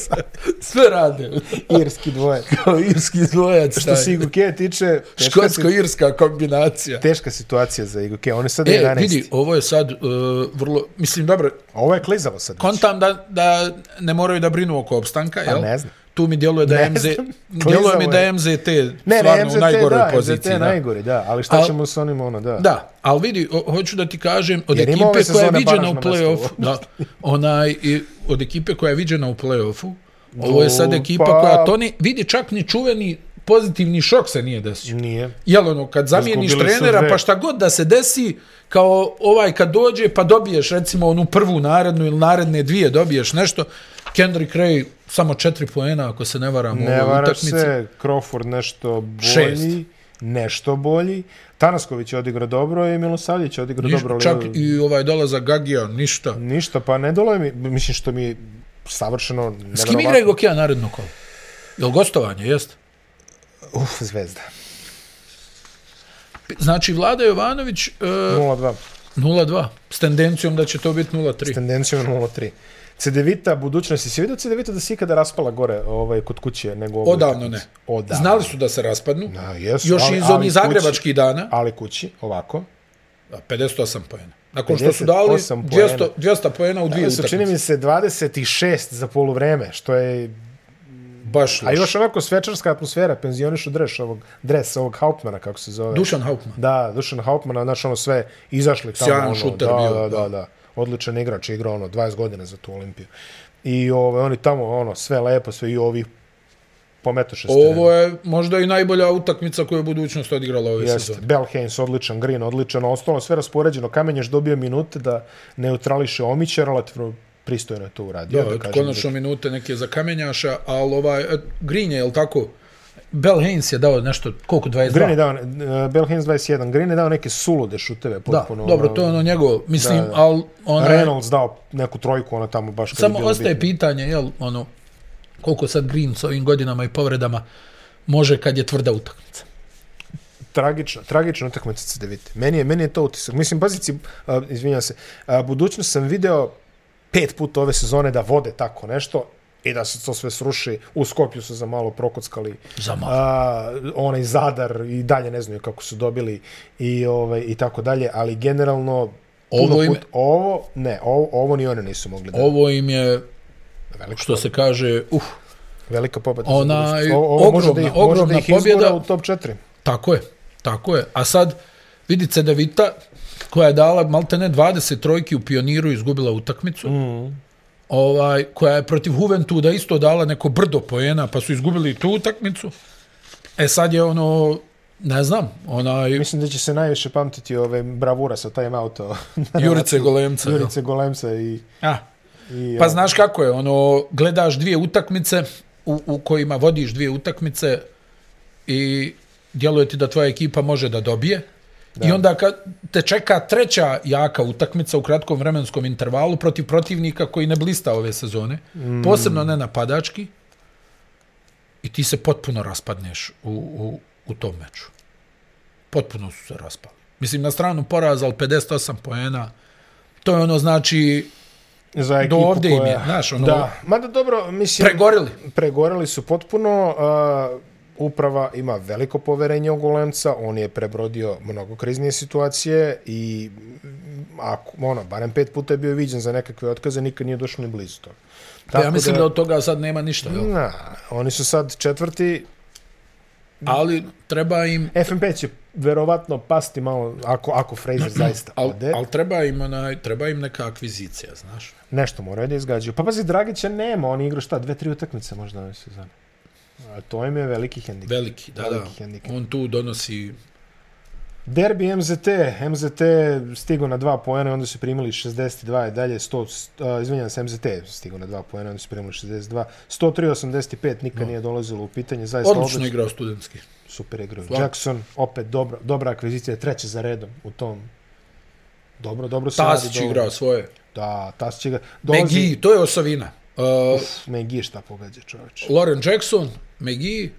sve rade. Irski dvojac. Kao irski dvojac. Što se Iguke tiče, Škotsko-irska kombinacija. teška situacija za Iguke. On je sad E, 11. vidi, ovo je sad uh, vrlo, mislim, dobro, Ovo je klizavo sad. kontam da, da ne moraju da brinu oko opstanka, Pa ne znam. Tu mi djeluje da Ne MZ, djeluje mi da je. je MZT Ne, stvarno ne, MZT, u najgoroj da, poziciji. MZT je da. najgori, da. Ali šta Al- ćemo s onim, ono, da. Da, ali vidi, o, hoću da ti kažem, od Jer ekipe koja je viđena u play-offu, da, onaj, i, od ekipe koja je viđena u play-offu, ovo je sad ekipa pa- koja, to ni, vidi, čak ni čuveni pozitivni šok se nije desio. Nije. Jel ono, kad zamijeniš Izgubili su trenera, pa šta god da se desi, kao ovaj kad dođe, pa dobiješ recimo onu prvu narednu ili naredne dvije dobiješ nešto, Kendrick Ray samo četiri poena, ako se ne varam, u Ne ovoj varaš utakmici. se, Crawford nešto bolji, Šest. nešto bolji. Tanasković je odigrao dobro i Milosavljević je odigrao Niš, dobro. ali čak evo, i ovaj dolazak Gagija, ništa. Ništa, pa ne dole mi, mislim što mi je savršeno S kim neverovatno. igraju Gokija naredno kolo? Jel gostovanje, jest? Uf, zvezda. Znači, Vlada Jovanović e, 0-2. 0-2, s tendencijom da će to biti 0-3. S tendencijom 0-3. Cedevita, budućnost, si vidio Cedevita da se ikada raspala gore ovaj, kod kuće? Nego ovoj Odavno ne. Odavno. Znali su da se raspadnu, Da, jesu, još ali- iz onih kući- zagrebačkih dana, Ali kući, ovako. a, 58 pojena. Nakon što su dali 58 200, poena. 200 pojena u dvije su, čini utakmice. mi se, 26 za poluvreme, što je... Baš A loš. još ovako svečarska atmosfera, penzionišu dres ovog, dres ovog Hauptmana, kako se zove. Dušan Hauptmann. Da, Dušan Hauptmana, znaš, ono sve izašli tamo. Sjajan ono, šuter da, bio, Da, da, da. da. Odličan igrač, igrao ono 20 godina za tu Olimpiju. I ove, oni tamo, ono, sve lepo, sve i ovih pometoše s Ovo je možda i najbolja utakmica koju je budućnost odigrala ove Jeste. sezone. Bell Haynes, odličan, Green, odličan, ostalo sve raspoređeno. Kamenješ dobio minute da neutrališe Omića, relativno pristojno je to uradio. Da, da konačno minute neke za kamenjaša, ali ovaj, et, Green je, jel tako? Bell Haynes je dao nešto, koliko, 22? Green je dao, uh, Bell Haynes 21, Green je dao neke sulude šuteve da, potpuno. dobro, to je ono njegov, mislim, Da, da. ali ona, Reynolds dao neku trojku, ono tamo baš je samo bilo ostaje bitno. pitanje, jel, ono, koliko sad Green s ovim godinama i povredama može kad je tvrda utakmica. Tragična, tragična utakmica CDVite. Meni je, meni je to utisak. Mislim, pazici, uh, izvinjam se, uh, budućnost sam video pet puta ove sezone da vode tako nešto i da se to sve sruši. U Skopju su za malo prokockali. Za malo. A, onaj Zadar i dalje ne znaju kako su dobili i ovaj i tako dalje, ali generalno Ovo im- put, ovo ne, ovo, ovo ni one nisu mogli da. Ovo im je, velika, što se kaže, uh, velika pobeda. Onaj, za budućnost. ovo, ovo može da ogromna- ih, može da ogromna ih pobjeda. u top 4. Tako je, tako je. A sad, vidi Cedevita, koja je dala maltene 20 trojki u pioniru i izgubila utakmicu, mm. ovaj, koja je protiv Juventuda isto dala neko brdo poena, pa su izgubili tu utakmicu. E sad je ono, ne znam, onaj Mislim da će se najviše pamtiti ove bravura sa time auto. Jurice Golemca. Jurice Golemca i... A, i pa znaš kako je, ono, gledaš dvije utakmice u, u kojima vodiš dvije utakmice i djeluje ti da tvoja ekipa može da dobije. Da. I onda kad te čeka treća jaka utakmica u kratkom vremenskom intervalu protiv protivnika koji ne blista ove sezone, mm. posebno ne napadački, i ti se potpuno raspadneš u, u, u tom meču. Potpuno su se raspali. Mislim, na stranu poraza, ali 58 poena, to je ono znači za ekipu do ovde im koja... je, znaš, ono, Da, mada dobro, mislim... pregorili. pregoreli su potpuno. Uh, uprava ima veliko poverenje u Golemca, on je prebrodio mnogo kriznije situacije i mm, ako, ono, barem pet puta je bio viđen za nekakve otkaze, nikad nije došao ni blizu toga. Pa ja mislim da... da od toga sad nema ništa, jel? Na, oni su sad četvrti, Ali treba im FNP će verovatno pasti malo, ako, ako Fraser zaista al, ode. al treba im onaj treba im neka akvizicija, znaš. Nešto moraju da izgađaju. Pa pazi, Dragića nema, on igra šta, dve, tri utakmice možda ove sezone. A to im je veliki hendikep. Veliki, da, Veliki da. hendikep. On tu donosi Derbi MZT, MZT stigao na dva poena, onda su primili 62 i dalje 100, uh, izvinjam se, MZT stigao na dva poena, onda su primili 62, 103-85, nikad no. nije dolazilo u pitanje, zaista odlično odlično, igrao studentski. super igrao. Svak. Jackson, opet dobra, dobra akvizicija, treća za redom u tom. Dobro, dobro se radi. Tasić igrao svoje. Da, Tasić igra. Dolazi... McGee, to je osovina. Uh, Uf, Megi šta pogađa čoveč. Lauren Jackson, McGee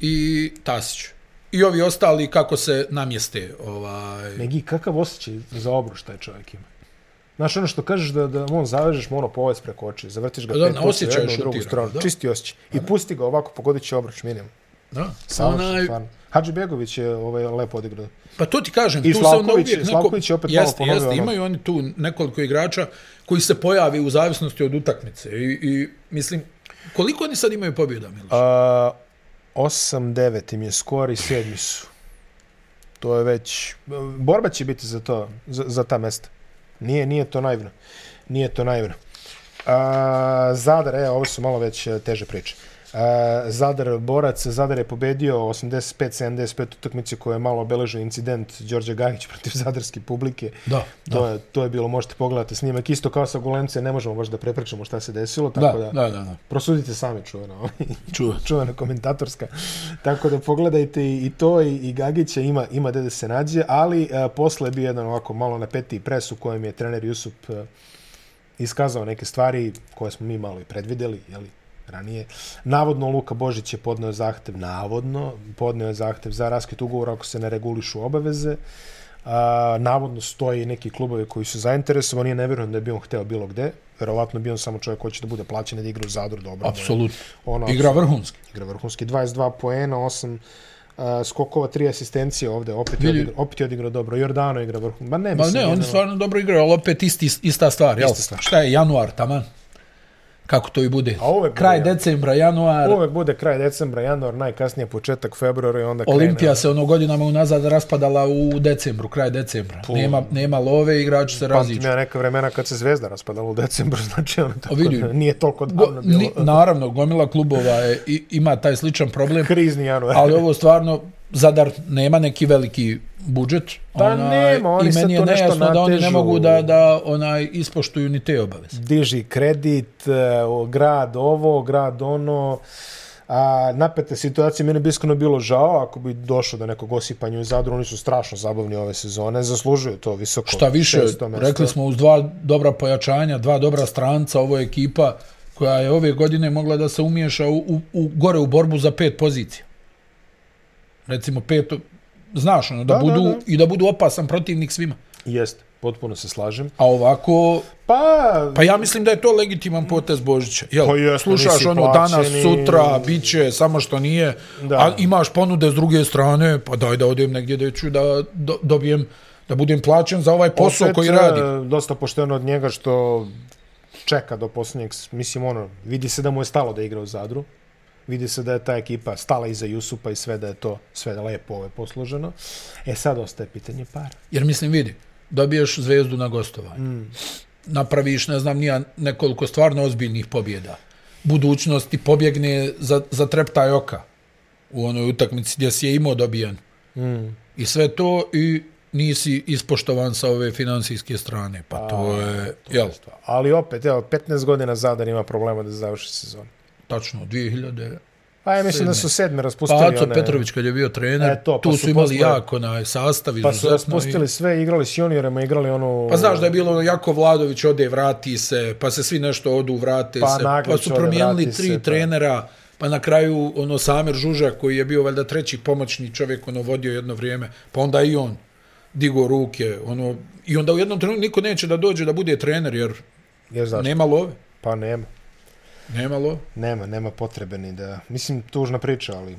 i Tasić. I ovi ostali kako se namjeste. Ovaj... Megi, kakav osjećaj za obruč taj čovjek ima? Znaš ono što kažeš da, da on zavežeš mu ono preko oči, zavrtiš ga Da, pet puta jednu u drugu stranu, da. čisti osjećaj. I pusti ga ovako, pogodit će obruč minimum. Da. Onaj, stvarno. Hadži Begović je ovaj, lepo odigrao. Pa to ti kažem, I tu se onda Slavković- uvijek neko... Slavković je opet malo jeste, ponovio jeste, ono- imaju oni tu nekoliko igrača koji se pojavi u zavisnosti od utakmice. I, i mislim, koliko oni sad imaju pobjeda, Miloš? A, 8-9 im je skor i sedmi su. To je već... Borba će biti za to, za, za ta mesta. Nije, nije to naivno. Nije to naivno. A, Zadar, evo, ovo su malo već e, teže priče. Zadar borac, Zadar je pobedio 85-75 utakmice koje je malo obeležio incident Đorđe Gajić protiv zadarske publike. Da, To, da. je, to je bilo, možete pogledati snimak. Isto kao sa Golemce, ne možemo baš da prepričamo šta se desilo, tako da, da, da, da. prosudite sami čuveno. Čuo. čuvena komentatorska. Tako da pogledajte i, i to i, i Gagića ima, ima gde da se nađe, ali a, posle je bio jedan ovako malo napetiji pres u kojem je trener Jusup a, iskazao neke stvari koje smo mi malo i predvideli, jeli, ranije. Navodno Luka Božić je podneo zahtev, navodno, podneo je zahtev za raskid ugovora ako se ne regulišu obaveze. A, navodno stoji neki klubovi koji su zainteresovani, ja ne vjerujem da bi on hteo bilo gde. Verovatno bi on samo čovjek koji će da bude plaćen da igra u Zadru dobro. Apsolutno. Ono, Igra vrhunski. igra vrhunski 22 poena, 8 uh, skokova, 3 asistencije ovde, opet je, odigrao, opet je odigrao dobro. Jordano igra vrhunski. Ma ne, mislim, ne, on stvarno dobro igra, ali opet isti, ista stvar, jel? Ista stvar. Šta je, januar, taman? Kako to i bude? A uvek Kraj bude, decembra, januar, Uvek bude kraj decembra, januar, najkasnije početak februara i onda krene. Olimpija se ono godinama unazad raspadala u decembru, kraj decembra. Nema, nema love, igrači se Pamtim raziđu. ja neka vremena kad se Zvezda raspadala u decembru, znači ono tako vidi. da nije toliko davno bilo. ni, naravno, gomila klubova je, i, ima taj sličan problem, Krizni januar. ali ovo stvarno, Zadar nema neki veliki budžet. Pa nema, oni I meni je to nešto nejasno da oni ne natežu. mogu da, da onaj ispoštuju ni te obaveze. diži kredit, e, grad ovo, grad ono, a napete situacije, meni bi iskreno bilo žao ako bi došlo do nekog osipanja u Zadru, oni su strašno zabavni ove sezone, zaslužuju to visoko. Šta više, rekli smo uz dva dobra pojačanja, dva dobra stranca, ovo je ekipa koja je ove godine mogla da se umiješa u, u, u gore u borbu za pet pozicija. Recimo pet, znaš, ono, da, Da, da, budu, da. i da budu opasan protivnik svima. Jeste, potpuno se slažem. A ovako, Pa, pa ja mislim da je to legitiman potez Božića. Jel, Pa jeste, slušaš ono danas, plaćeni. sutra, bit će, samo što nije, Da. a imaš ponude s druge strane, pa daj da odem negdje da ću da do, dobijem, da budem plaćen za ovaj posao opet, koji radi. e, Dosta pošteno od njega što čeka do posljednjeg, mislim ono, vidi se da mu je stalo da igra u Zadru. Vidi se da je ta ekipa stala iza Jusupa i sve da je to sve lepo ove posloženo. E sad ostaje pitanje para. Jer mislim, vidi, dobiješ zvezdu na gostovanju. Mm. Napraviš, ne znam, nija nekoliko stvarno ozbiljnih pobjeda. Budućnost ti pobjegne za, za treptaj oka u onoj utakmici gdje si je imao dobijen. Mm. I sve to i nisi ispoštovan sa ove finansijske strane. Pa to je, jel, Ali opet, evo, 15 godina Zadar ima problema da završi sezon. Tačno, 2000... Pa ja mislim da su sedme raspustili Pa Aco one... Petrović kad je bio trener, E, to, pa tu su su imali posle- jako na sastav Pa su raspustili i- sve, igrali s juniorima, igrali onu... Pa znaš da je bilo jako Vladović ode, vrati se, pa se svi nešto odu, vrate Pa se, Naglić pa su ode, promijenili vrati tri se, pa. trenera, pa na kraju ono Samer Žužak koji je bio valjda treći pomoćni čovjek, ono vodio jedno vrijeme, pa onda i on digo ruke, ono, i onda u jednom trenutku niko neće da dođe da bude trener, jer Jer zašto? nema love, Pa nema. Nema love. Nema, nema potrebe ni da... Mislim, tužna priča, ali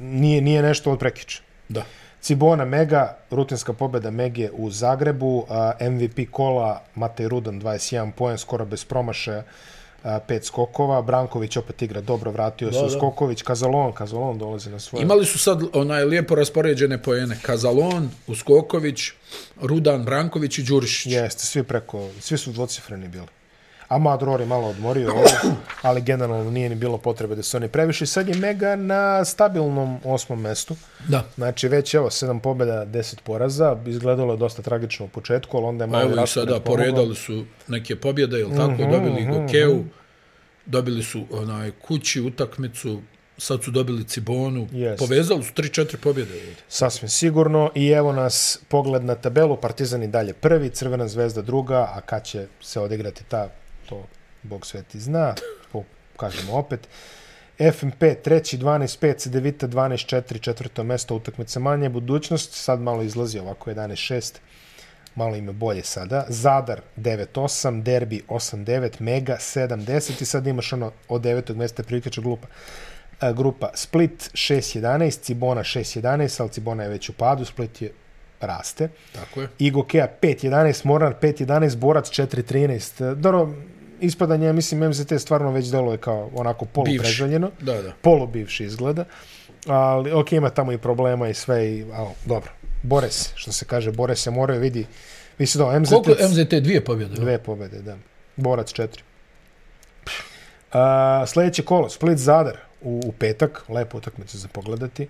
nije, nije nešto od prekiča. Da. Cibona Mega, rutinska pobjeda Mege u Zagrebu, MVP kola Matej Rudan 21 poen, skoro bez promašaja, a, pet skokova, Branković opet igra dobro, vratio se u. Skoković, Kazalon, Kazalon dolazi na svoje. Imali su sad onaj lijepo raspoređene poene, Kazalon, Uskoković, Rudan, Branković i Đurišić. Jeste, svi preko, svi su dvocifreni bili. Amad Rory malo odmorio ovo, ali generalno nije ni bilo potrebe da se oni previše. Sad je Mega na stabilnom osmom mestu. Da. Znači već evo sedam pobjeda, 10 poraza. Izgledalo je dosta tragično u početku, ali onda je malo evo i sada poredali su neke pobjede, jel tako? Mhm, dobili Gokeu, dobili su onaj kući utakmicu, sad su dobili Cibonu, Jest. povezali su 3-4 pobjede. Sasvim sigurno. I evo nas pogled na tabelu. Partizan i dalje prvi, Crvena zvezda druga, a kad će se odigrati ta, to Bog sveti zna, po, kažemo opet. FMP treći, 12-5, Cedevita 12-4, četvrto mesto, utakmica manje, budućnost, sad malo izlazi ovako 11-6, malo im je bolje sada. Zadar 9-8, Derbi 8-9, Mega 7-10 i sad imaš ono od devetog mesta prikača glupa. E, grupa Split 6-11, Cibona 6-11, ali Cibona je već u padu, Split je raste. Tako je. Igokea 5-11, Morar 5-11, Borac 4-13. E, Dobro, ispadanje, ja mislim, MZT stvarno već deluje kao onako polupreželjeno. Da, da. Polubivši izgleda. Ali, ok, ima tamo i problema i sve, i, ali, dobro. Bore se, što se kaže, bore se, moraju vidi. Mislim da MZT... Koliko je MZT dvije pobjede? Dve pobjede, da. Borac četiri. A, sljedeće kolo, Split Zadar. u, u petak, lepo utakmica za pogledati.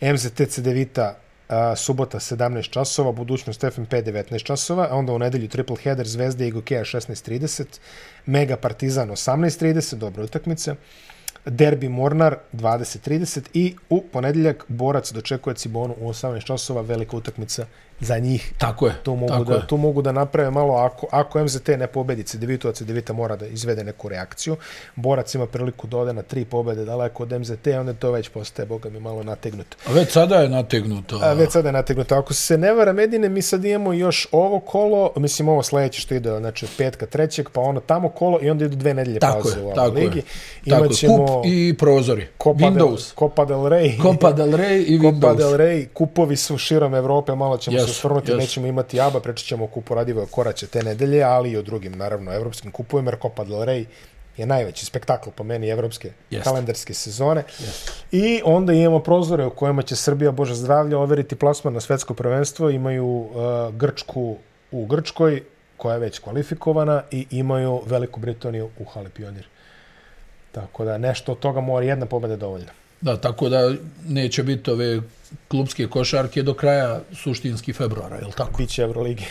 MZT Cedevita a, subota 17 časova, budućnost FNP 19 časova, a onda u nedelju triple header Zvezda i Gokeja 16.30, Mega Partizan 18.30, dobra utakmica, Derbi Mornar 20.30 i u ponedeljak Borac dočekuje Cibonu u 18 časova, velika utakmica za njih. Tako je. Tu mogu, tako da, je. tu mogu da naprave malo, ako, ako MZT ne pobedi Cedevitu, a Cedevita mora da izvede neku reakciju, Borac ima priliku da ode na tri pobede daleko od MZT, onda to već postaje, boga mi, malo nategnuto. A već sada je nategnuto. A već sada je nategnuto. Ako se ne vara Medine, mi sad imamo još ovo kolo, mislim ovo sledeće što ide, znači od petka trećeg, pa ono tamo kolo i onda idu dve nedelje Tako pauze je, u tako je. ligi. Tako, Imaćemo kup i prozori. Copa del, Windows. Copa del Rey. Copa del Rey i Copa Windows. del Rey, kupovi su širom Evrope, malo ćemo Jesu, se osvrnuti, jesu. nećemo imati ABA, pričat ćemo kupu Radivoja Koraća te nedelje, ali i o drugim, naravno, evropskim kupovima, jer Copa del Rey je najveći spektakl po meni evropske Jeste. kalendarske sezone. I onda imamo prozore u kojima će Srbija, Bože zdravlja, overiti plasman na svetsko prvenstvo. Imaju uh, Grčku u Grčkoj, koja je već kvalifikovana, i imaju Veliku Britaniju u Hali Pionir. Tako da nešto od toga mora jedna pobeda dovoljna. Da, tako da neće biti ove klubske košarke do kraja suštinski februara, je li tako? Biće Euroligi.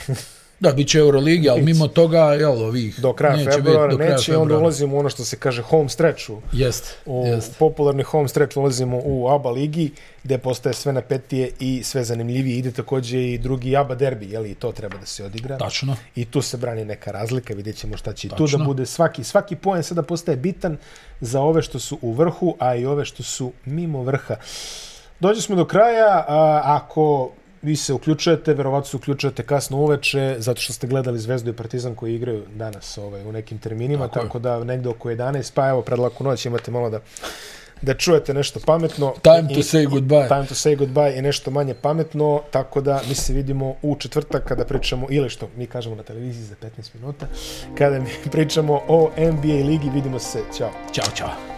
Da, bit će Euroligi, ali mimo toga, jel, ovih... do kraja neće februara do kraja neće, i onda februara. ulazimo u ono što se kaže home stretch u, Jest, u jest. popularni home stretch ulazimo u ABA ligi gde postaje sve napetije i sve zanimljivije. Ide takođe i drugi ABA derbi, jel i to treba da se odigra. Tačno. I tu se brani neka razlika, vidjet ćemo šta će i tu Tačno. da bude. Svaki, svaki poen sada postaje bitan za ove što su u vrhu, a i ove što su mimo vrha. Dođe smo do kraja, a, ako vi se uključujete, verovatno se uključujete kasno uveče, zato što ste gledali Zvezdu i Partizan koji igraju danas ovaj, u nekim terminima, Tako tako, je. da negde oko 11, pa evo, pred laku noć imate malo da da čujete nešto pametno. Time to I- say goodbye. Time to say goodbye i nešto manje pametno, tako da mi se vidimo u četvrtak kada pričamo, ili što mi kažemo na televiziji za 15 minuta, kada mi pričamo o NBA ligi, vidimo se, ćao. Ćao, čao.